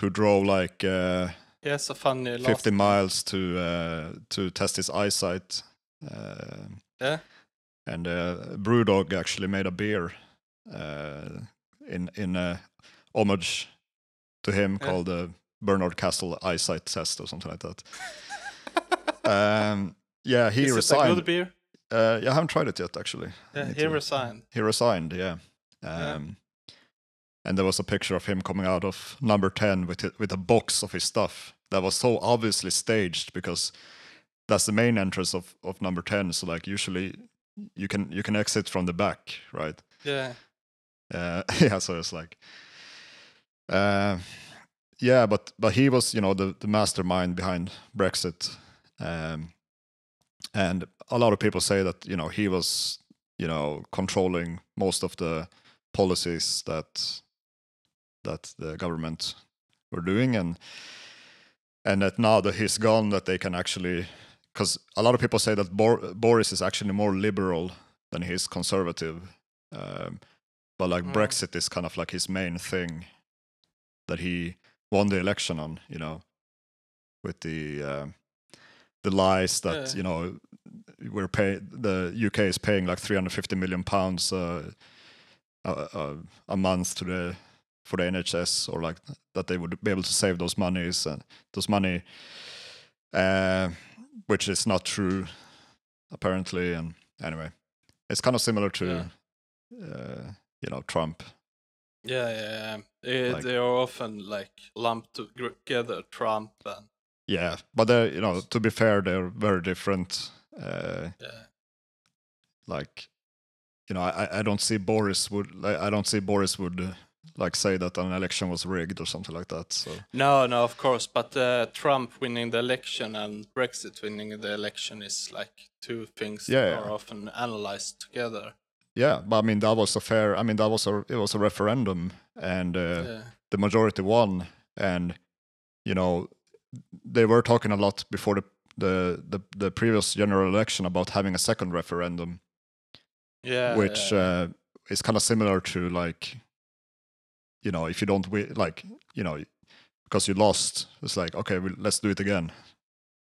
who drove like uh, has a funny 50 name. miles to uh, to test his eyesight uh, Yeah. and uh, brewdog actually made a beer uh, in in uh, homage to him Yeah. called the Barnard Castle eyesight test or something like that. [laughs] um, yeah, he Is it a resigned. good beer? Uh, yeah, I haven't tried it yet actually. Yeah, he to- resigned. He resigned, yeah. Yeah. Um, And there was a picture of him coming out of number ten with with a box of his stuff that was so obviously staged because that's the main entrance of, of number ten. So like usually you can you can exit from the back, right? Yeah. Uh, [laughs] yeah, so it's like, uh, yeah, but but he was, you know, the the mastermind behind Brexit, um, and a lot of people say that you know he was, you know, controlling most of the policies that that the government were doing, and and that now that he's gone, that they can actually, because a lot of people say that Bor- Boris is actually more liberal than he is conservative. Um, but like Mm. Brexit is kind of like his main thing that he won the election on, you know, with the uh, the lies that Yeah. you know we're pay the UK is paying like 350 million pounds uh, a, a, month to the for the NHS or like that they would be able to save those monies and those money, uh, which is not true apparently. And anyway, it's kind of similar to. Yeah. You know Trump. Yeah, yeah, yeah. They, Like- they are often like lumped together, Trump and Yeah, but they you know to be fair, they're very different. Uh, yeah. like, you know, I I don't see Boris would like, I don't see Boris would uh, like say that an election was rigged or something like that. So No, no, of course, but uh, Trump winning the election and Brexit winning the election is like two things Yeah, that yeah. are often analyzed together. Yeah, but I mean that was a fair. I mean that was a it was a referendum and uh, Yeah, the majority won, and you know they were talking a lot before the the the, the previous general election about having a second referendum. yeah, which yeah. uh, is kind of similar to like you know if you don't win like you know because you lost it's like okay we, let's do it again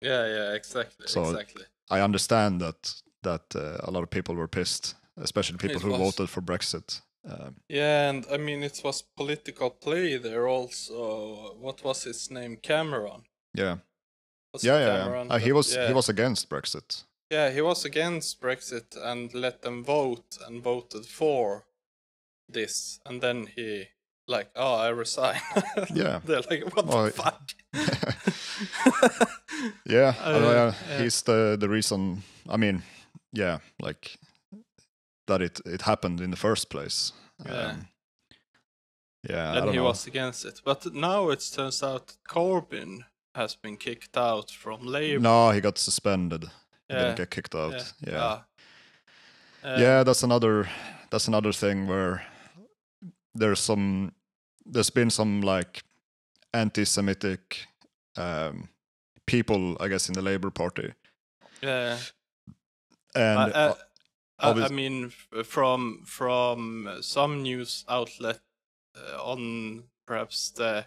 yeah, yeah, exactly, So- exactly. i understand that that uh, a lot of people were pissed especially people It who was. voted for brexit um, Yeah, and I mean it was political play there also. What was his name? Cameron. yeah Was yeah yeah, Cameron. Uh, he was yeah. he was against brexit Yeah, he was against Brexit and let them vote and voted for this, and then he like, oh, I resign. [laughs] Yeah. They're like, what Oh, the fuck? [laughs] [laughs] Yeah, Uh, yeah. he's the the reason. I mean, yeah, like that it it happened in the first place. Yeah. Um, yeah, he know. was against it. But now it turns out Corbyn has been kicked out from Labour. No, he got suspended. He yeah. didn't get kicked out. yeah. Yeah. Ah. Uh, yeah that's another that's another thing where there's some there's been some like anti-semitic um people i guess in the labor party Yeah. and I, uh, I, I mean, from from some news outlet uh, on perhaps the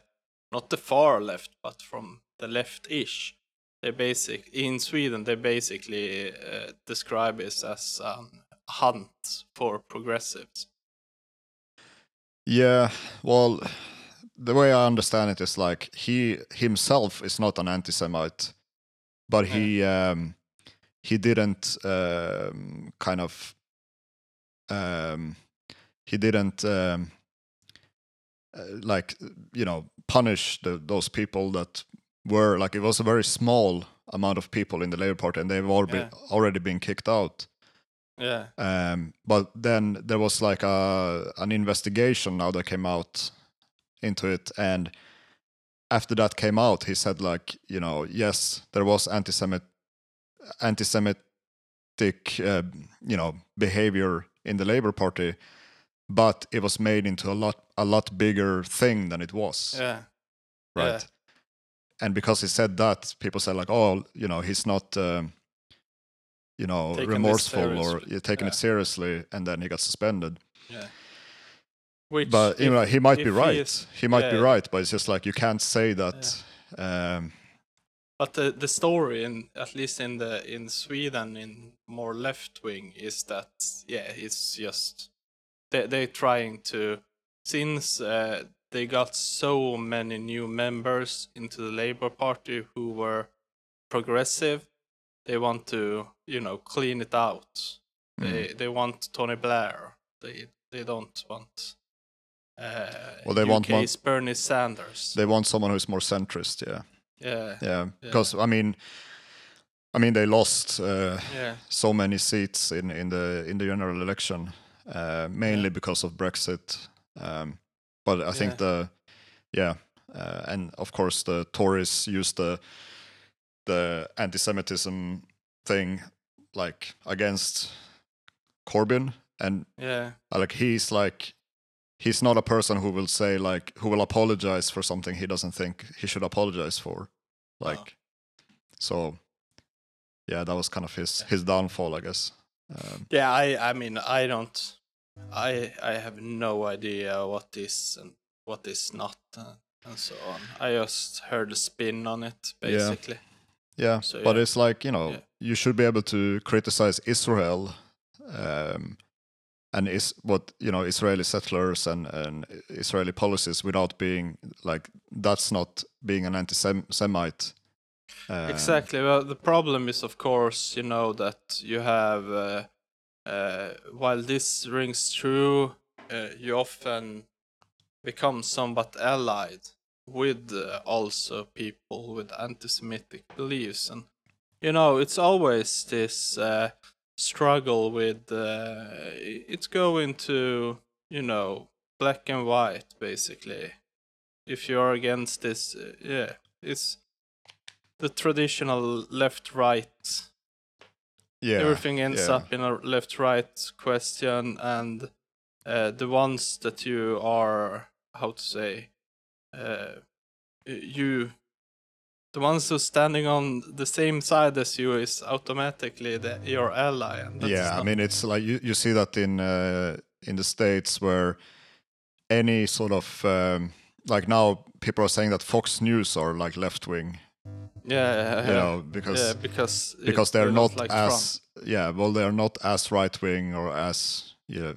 not the far left, but from the left-ish, they basic in Sweden they basically uh, describe it as a hunt for progressives. yeah well the way i understand it is like he himself is not an anti-semite but he um he didn't um kind of um he didn't um uh, like you know punish the, those people that were like it was a very small amount of people in the labor party and they've all been, already been kicked out. Yeah, um, but then there was like a an investigation now that came out into it, and after that came out, he said like you know yes there was anti-Semit anti-Semitic uh, you know behavior in the Labour Party, but it was made into a lot a lot bigger thing than it was, yeah, right? yeah. And because he said that, people said like oh you know he's not. Um, you know, Taking remorseful or taking Yeah. it seriously, and then he got suspended. yeah. Which, but you know he might be if he right is- he might be right but it's just like you can't say that um But the the story in at least in the in Sweden in more left wing is that yeah it's just they they're trying to since uh, they got so many new members into the Labour Party who were progressive they want to you know clean it out. Mm. they they want Tony Blair. They they don't want uh, Well, they want one- Bernie Sanders. they want someone who's more centrist yeah yeah yeah because i mean i mean they lost uh, yeah so many seats in in the in the general election uh mainly Yeah. because of brexit um but i think Yeah. the yeah uh, and of course the tories used the the anti-semitism thing like against corbyn and yeah like he's like he's not a person who will say like who will apologize for something he doesn't think he should apologize for like so yeah that was kind of his his downfall i guess um, Yeah, I I mean I don't I I have no idea what is and what is not uh, and so on. I just heard a spin on it Yeah. basically. yeah So, but yeah. it's like you know Yeah. you should be able to criticize israel um and is what you know israeli settlers and and israeli policies without being like that's not being an anti-semite um, Exactly. Well, the problem is of course, you know that you have uh, uh, while this rings true, uh, you often become somewhat allied with uh, also people with anti-Semitic beliefs, and you know it's always this uh, struggle with uh, it's going to you know black and white basically. If you're against this, uh, yeah, it's the traditional left-right yeah everything ends yeah. up in a left right question and uh, the ones that you are how to say uh, you the ones who's standing on the same side as you is automatically the, your ally yeah, I mean it's like you, you see that in uh, in the states where any sort of um, like now people are saying that Fox News are like left wing, yeah yeah, you yeah. know, because yeah because because they they're not like Trump. as yeah, well they're not as right wing or as you know,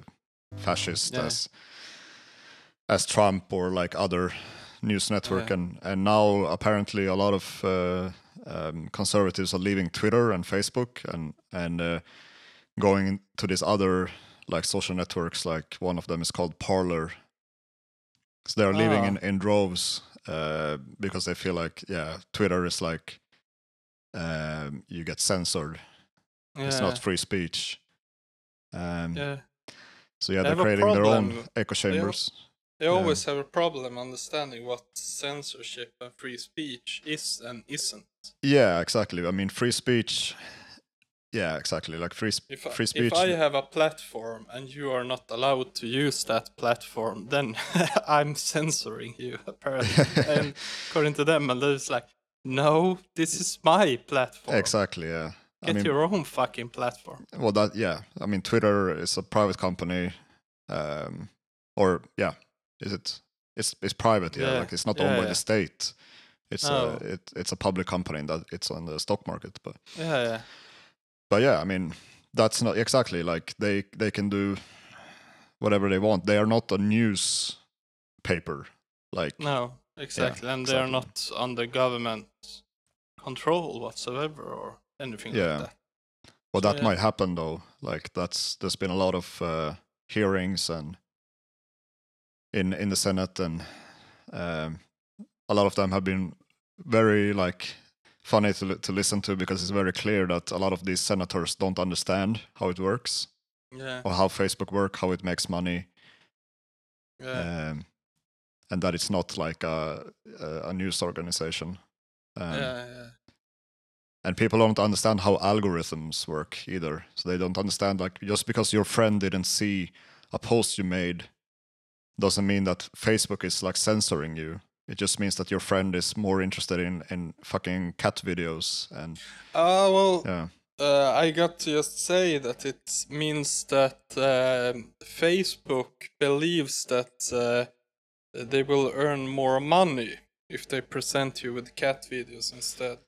fascist Yeah. as as Trump or like other news network Yeah. and and now apparently a lot of uh, um, conservatives are leaving Twitter and Facebook and and uh, going to these other like social networks like one of them is called Parler so they're leaving Ah. in, in droves uh, because they feel like yeah Twitter is like um, you get censored. yeah, It's not free speech. Um, yeah. So yeah, They they're creating their own echo chambers. They Yeah. always have a problem understanding what censorship and free speech is and isn't. Yeah, exactly. I mean, free speech. Yeah, exactly. Like free sp- If I, free speech. if I have a platform and you are not allowed to use that platform, then [laughs] I'm censoring you, [laughs] apparently. [laughs] and according to them, and it's like, no, this is my platform. exactly. Yeah. I Get mean, your own fucking platform. well, that yeah. I mean, Twitter is a private company, um, or yeah, is it? It's it's private. Yeah, Yeah, like it's not yeah, owned by the state. It's No. a it, it's a public company and that it's on the stock market. But Yeah, yeah. but yeah, I mean, that's not exactly like they they can do whatever they want. They are not a news paper. Like No, exactly. and they are not under government control whatsoever or anything Yeah. like that. Well, So, that yeah. might happen though. Like that's there's been a lot of uh, hearings and in in the Senate, and um, a lot of them have been very like funny to to listen to because it's very clear that a lot of these senators don't understand how it works Yeah, or how Facebook work, how it makes money, yeah, um, and that it's not like a a, news organization. Um, yeah, yeah. and people don't understand how algorithms work either so they don't understand like just because your friend didn't see a post you made doesn't mean that facebook is like censoring you it just means that your friend is more interested in in fucking cat videos and Uh, well, yeah uh, I got to just say that it means that um Facebook believes that uh, they will earn more money if they present you with cat videos instead.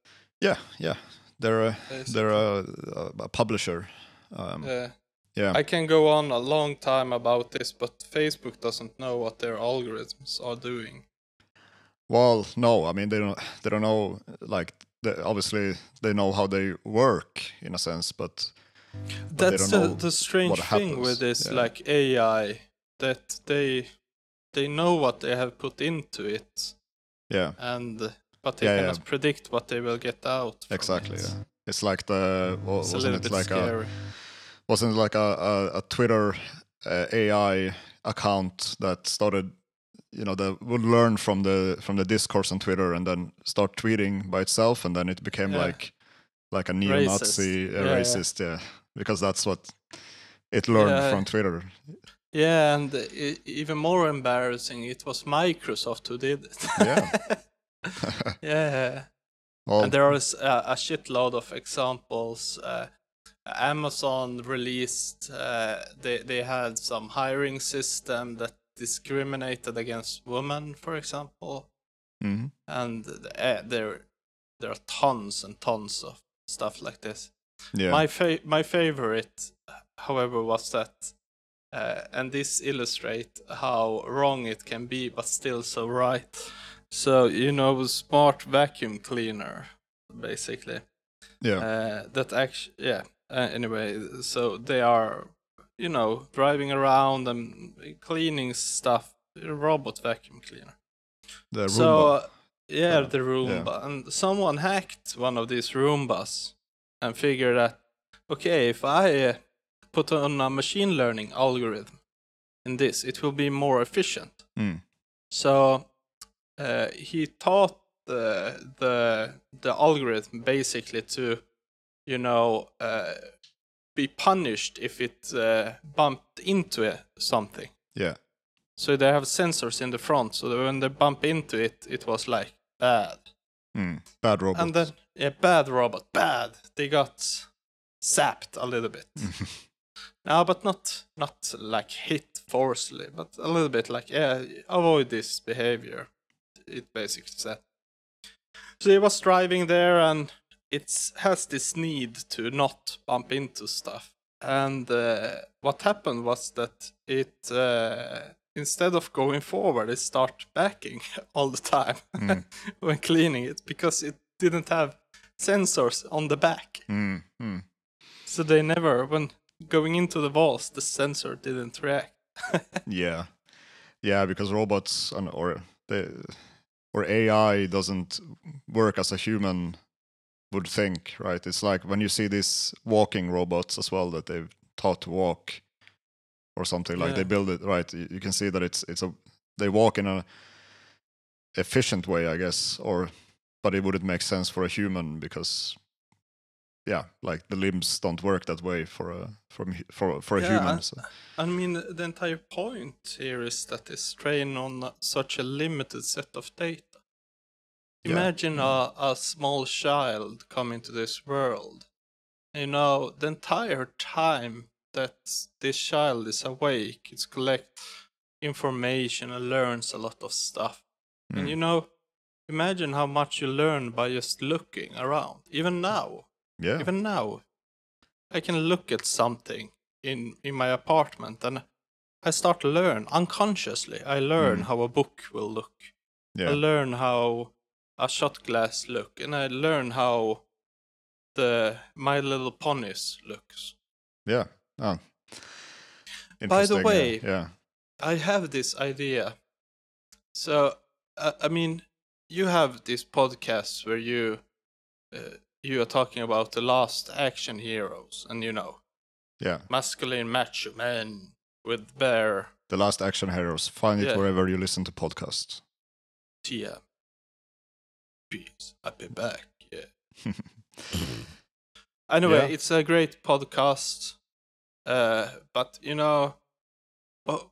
yeah yeah they're a basically. they're a, a publisher um, Yeah. Yeah I can go on a long time about this, but Facebook doesn't know what their algorithms are doing. well no i mean they don't they don't know like they, obviously they know how they work in a sense but they That's the, the strange thing with this, Yeah. like AI, that they they know what they have put into it, yeah and but they Yeah, yeah. cannot predict what they will get out. from Exactly. it. Yeah. It's like the It's a wasn't little it bit like a scary. Wasn't like a a, a Twitter uh, AI account that started you know that would learn from the from the discourse on Twitter and then start tweeting by itself and then it became Yeah. like like a neo-Nazi Racist. uh, Yeah, yeah. racist yeah because that's what it learned Yeah. from Twitter Yeah, and even more embarrassing, it was Microsoft who did it. Yeah. [laughs] yeah. [laughs] well and there is a, a shitload of examples. Uh, Amazon released uh, they they had some hiring system that discriminated against women, for example, mhm. and uh, there there are tons and tons of stuff like this. yeah My fa- my favorite, however, was that, uh, and this illustrate how wrong it can be, but still so right. So you know, smart vacuum cleaner, basically. yeah Uh, that actually, yeah. Uh, anyway, so they are, you know, driving around and cleaning stuff. Robot vacuum cleaner. the So Roomba uh, yeah, Uh, the Roomba, and someone hacked one of these Roombas and figured that okay, if I uh, put on a machine learning algorithm in this, it will be more efficient. Mm. So uh, he taught the the the algorithm basically to, you know, uh, be punished if it uh, bumped into something. yeah So they have sensors in the front, so when they bump into it, it was like bad. mm. bad robot And then yeah, bad robot, bad. They got sapped a little bit. [laughs] no, but not not like hit forcefully, but a little bit like yeah, avoid this behavior. It basically said. So he was driving there, and it has this need to not bump into stuff. And uh, what happened was that it uh, instead of going forward, it start backing [laughs] all the time Mm. [laughs] when cleaning it because it didn't have sensors on the back. Mm, mm. So they never, when going into the walls, the sensor didn't react. [laughs] Yeah, yeah, because robots and or they or AI doesn't work as a human would think, right? It's like when you see these walking robots as well that they've taught to walk or something like they build it right. You, can see that it's it's a they walk in a efficient way, I guess, or but it wouldn't make sense for a human because yeah, like the limbs don't work that way for a from for for a Yeah, human. I- So. I mean, the entire point here is that it's trained on such a limited set of data. Yeah. Imagine a, a small child coming to this world. You know, the entire time that this child is awake, it's collect information and learns a lot of stuff. And Mm. you know, imagine how much you learn by just looking around. Even now, Yeah, even now, I can look at something in in my apartment and I start to learn unconsciously. I learn Mm. how a book will look. yeah, I learn how a shot glass look, and I learn how the My Little Ponies looks. yeah. Oh. By the yeah, way- yeah. I have this idea. So, uh, I mean, you have these podcasts where you uh, you are talking about the last action heroes, and you know, yeah. masculine macho men with bear The Last Action Heroes. Find it wherever you listen to podcasts. TM. Peace. I'll be back. Yeah. [laughs] Anyway, Yeah. it's a great podcast. Uh, but you know, oh,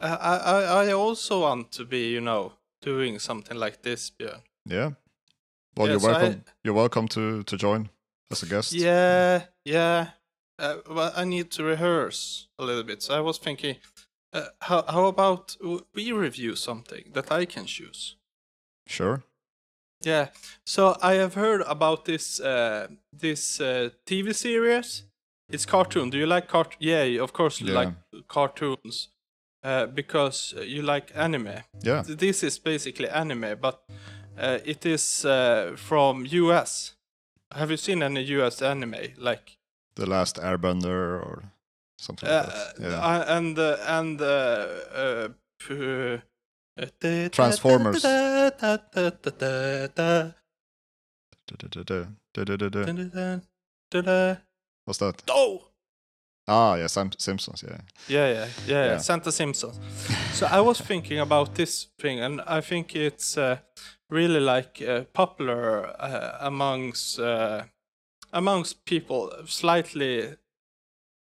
I, I I also want to be, you know, doing something like this, Björn. Yeah. Well, Yeah, you're so I- welcome. You're welcome to to join as a guest. Yeah, yeah. Uh, well, I need to rehearse a little bit. So I was thinking, uh, how how about we review something that I can choose? Sure. Yeah. So I have heard about this uh, this uh, TV series. It's cartoon. Do you like cart? Yeah, of course you Yeah. like cartoons. Uh, because uh, you like anime. Yeah. This is basically anime, but uh, it is uh, from US. Have you seen any US anime? Like The Last Airbender or something uh, like that. Yeah. uh, and uh, and uh, uh, p- uh, Transformers. What's that? Oh! Ah, yeah, Sam- Simpsons. Yeah. Yeah, yeah, yeah, Yeah. Santa Simpsons. so I was thinking about this thing, and I think it's uh, really like uh, popular uh, amongst uh, amongst people slightly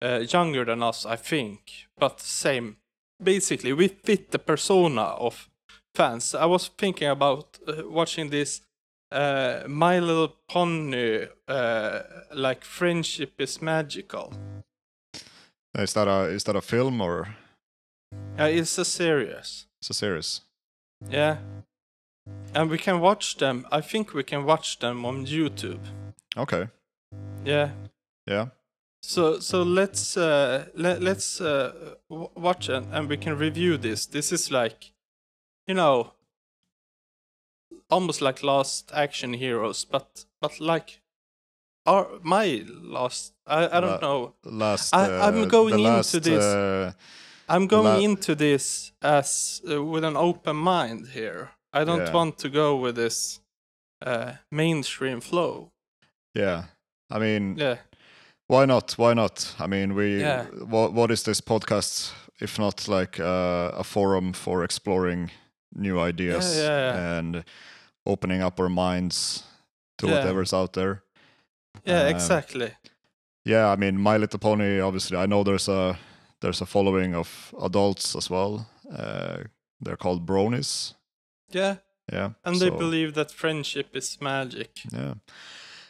uh, younger than us, I think, but same. Basically, we fit the persona of fans. I was thinking about uh, watching this uh, My Little Pony, uh, like friendship is magical. Is that a is that a film or Uh, it's a series. it's a series? Yeah. And we can watch them. I think we can watch them on YouTube. Okay. Yeah. Yeah. So so let's uh let, let's uh w- watch it and we can review this. This is like you know almost like Last Action Heroes, but but like our my last I I don't La- know. Last. I- uh, I'm going into last, this- Uh, I'm going into this as uh, with an open mind here. I don't Yeah. want to go with this uh, mainstream flow. yeah. I mean, Yeah, why not? Why not? I mean, we. Yeah. What What is this podcast if not like uh, a forum for exploring new ideas yeah, yeah. and opening up our minds to whatever's out there? yeah, Um, exactly. Yeah, I mean, My Little Pony. Obviously, I know there's a there's a following of adults as well. Uh, they're called bronies. Yeah, Yeah, and they believe that friendship is magic. Yeah,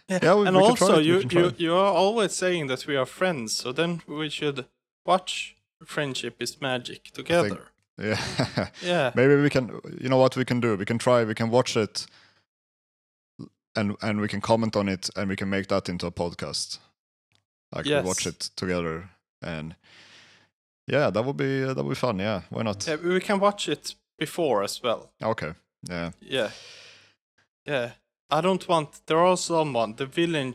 Yeah, Yeah, we- and we also you you you are always saying that we are friends, so then we should watch Friendship is Magic together. yeah. [laughs] Yeah, Maybe we can. You know what we can do? We can try. We can watch it, and and we can comment on it, and we can make that into a podcast. Like we watch it together, and yeah, that would be that would be fun. Yeah, why not? yeah, we can watch it before as well. Okay. Yeah. Yeah. Yeah. I don't want there are someone the villain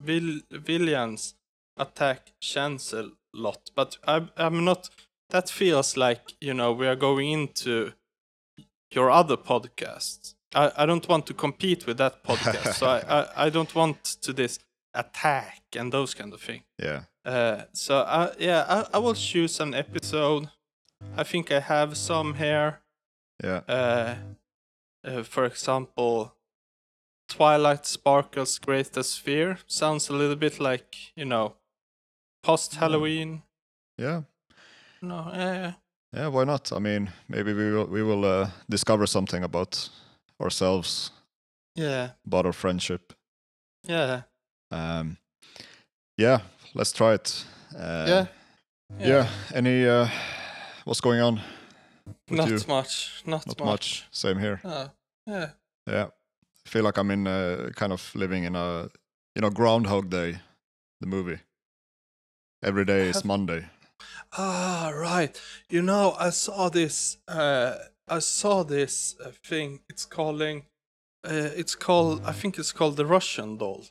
vil, villains attack Chancellor lot, but I'm I'm not that feels like, you know, we are going into your other podcasts. I, I don't want to compete with that podcast, so I, I, I don't want to this attack and those kind of thing. Yeah. Uh, so I, yeah, I, I will choose an episode. I think I have some here. Yeah. Uh, uh, for example, Twilight Sparkle's Greatest Fear sounds a little bit like you know, post Halloween. Yeah. No, yeah, Yeah. Why not? I mean, maybe we will we will uh, discover something about ourselves, yeah, about our friendship. yeah, Um, yeah. Let's try it. Uh, yeah. Yeah. Any? Uh, what's going on? Not you? much. Not, Not much. much. Same here. Uh, yeah. Yeah. I feel like I'm in uh, kind of living in a you know Groundhog Day, the movie. Every day is Monday. Ah, right. You know, I saw this. Uh, I saw this uh, thing. It's calling. Uh, it's called. I think it's called the Russian doll.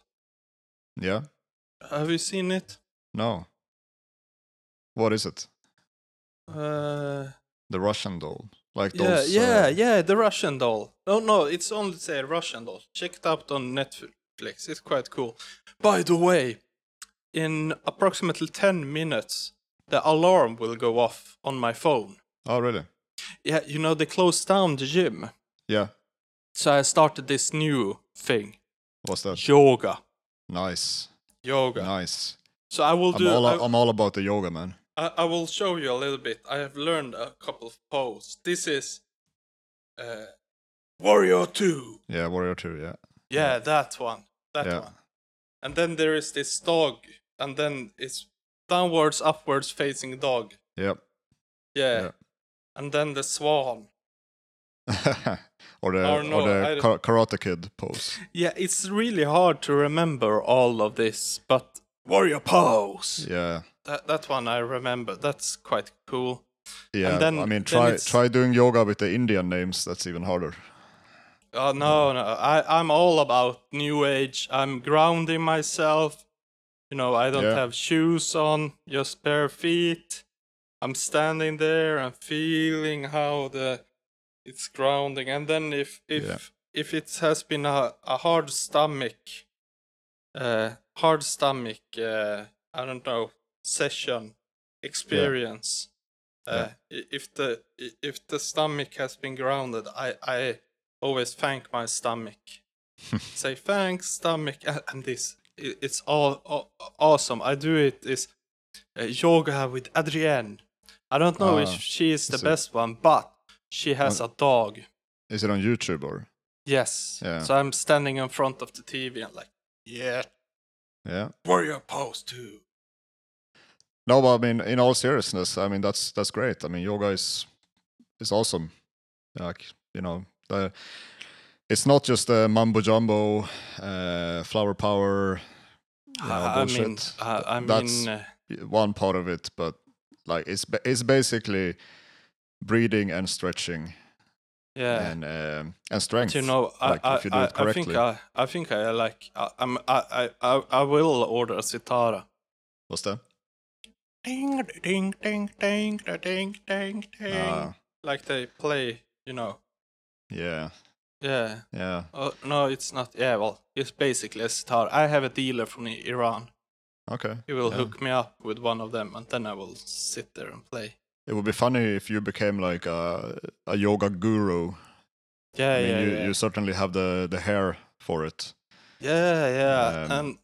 Yeah. Have you seen it? No. What is it? Uh, The Russian doll, like yeah, those. yeah, uh, yeah. The Russian doll. No, no. It's only say Russian doll. Check it out on Netflix. It's quite cool. By the way, in approximately ten minutes, the alarm will go off on my phone. Oh, really? Yeah, you know they closed down the gym. Yeah. So I started this new thing, What's that? yoga. Nice. Yoga. Nice. So I will I'm do. all I, I'm all about the yoga, man. I, I will show you a little bit. I have learned a couple of poses. This is uh, Warrior Two. Yeah, Warrior Two. Yeah. Yeah, that one. That Yeah. one. And then there is this dog, and then it's downwards, upwards facing dog. Yep. Yeah. Yeah. And then the swan. [laughs] or the Oh, no, or the don't- Karate Kid pose. Yeah, it's really hard to remember all of this, but warrior pose. Yeah. That that one I remember. That's quite cool. Yeah. and then- I mean, try try doing yoga with the Indian names. That's even harder. Oh no, no. I I'm all about new age. I'm grounding myself. You know, I don't Yeah. have shoes on, just bare feet. I'm standing there and feeling how the it's grounding. And then if if Yeah. if it has been a, a hard stomach, uh, hard stomach, uh, I don't know, session experience. Uh, i- if the if the stomach has been grounded, I I always thank my stomach. [laughs] Say thanks, stomach, and this it's all, all awesome. I do it is uh, yoga with Adriene. I don't know Ah, if she is the is it- best one, but she has a dog. Is it on YouTube or? Yes. Yeah. So I'm standing in front of the TV and like, yeah, Yeah. warrior pose too. No, but I mean, in all seriousness, I mean that's that's great. I mean, yoga is is awesome. Like you know, the, it's not just the mumbo jumbo, uh, flower power. you know, I mean. I, I That's- mean, uh, one part of it, but like it's it's basically breathing and stretching yeah. and um, and strength. But you know, I, like, I, if you do I, it I think. I, I think I like, I, I'm, I, I, I, I will order a sitara. What's that? Ding, ding, ding, ding, ding, ding, ding. Ah, like they play, you know. yeah, Yeah. yeah. Oh no, it's not. Yeah, well, it's basically a sitar. I have a dealer from Iran. Okay. He will yeah. hook me up with one of them, and then I will sit there and play. It would be funny if you became like a a yoga guru. Yeah, I mean, yeah, you, yeah. you certainly have the the hair for it. Yeah, yeah, Um, and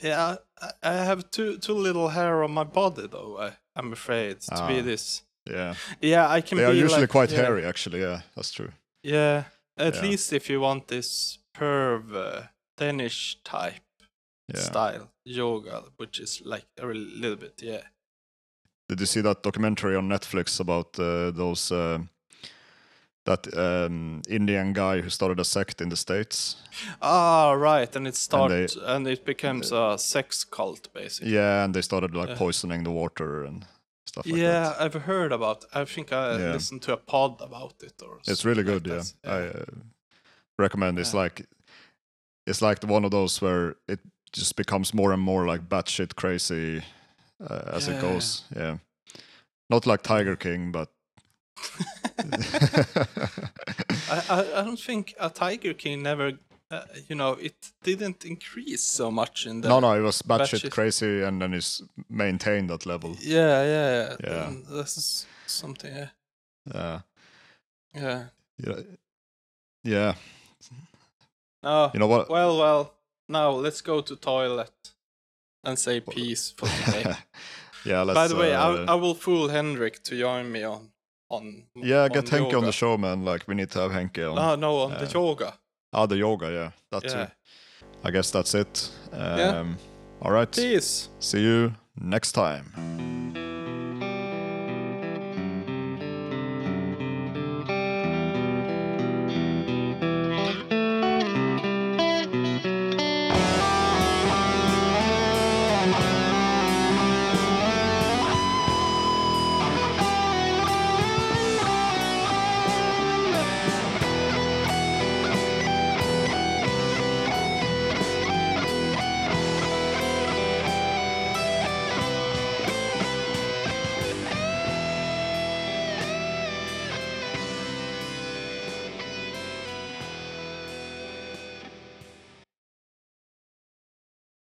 yeah, I, I have too too little hair on my body though. I, I'm afraid to be Ah, this. Yeah, Yeah, I can they are be usually like, quite yeah, hairy. Actually, yeah, that's true. Yeah, at Yeah. least if you want this perv uh, Danish type Yeah. style yoga, which is like a little bit, yeah. Did you see that documentary on Netflix about uh, those uh, that um, Indian guy who started a sect in the states? Ah, right, and it they- starts and, it becomes a sex cult basically. Yeah, and they started like Yeah. poisoning the water and stuff like yeah, that. I've heard about. I think I Yeah. listened to a pod about it or. Something. It's really good. like yeah, that. I uh, recommend. It's Yeah. like it's like one of those where it just becomes more and more like batshit crazy uh, as it Yeah. goes. Yeah, not like Tiger King, but [laughs] I, I I don't think a Tiger King never, uh, you know, it didn't increase so much in the. no, no, it was batshit crazy, and then it's maintained that level. Yeah, yeah, Yeah. and This is something. Yeah, Yeah, yeah. yeah, yeah. No. You know what? Well, well. Now let's go to toilet and say peace for [laughs] today. yeah, let's. By the way, I, uh, I will fool Henrik to join me on on. yeah, on get Henke on the show, man. Like we need to have Henke on. No, no, on the Uh, yoga. Ah, the yoga, yeah, that Yeah. too. I guess that's it. Um, Yeah. All right. Peace. See you next time.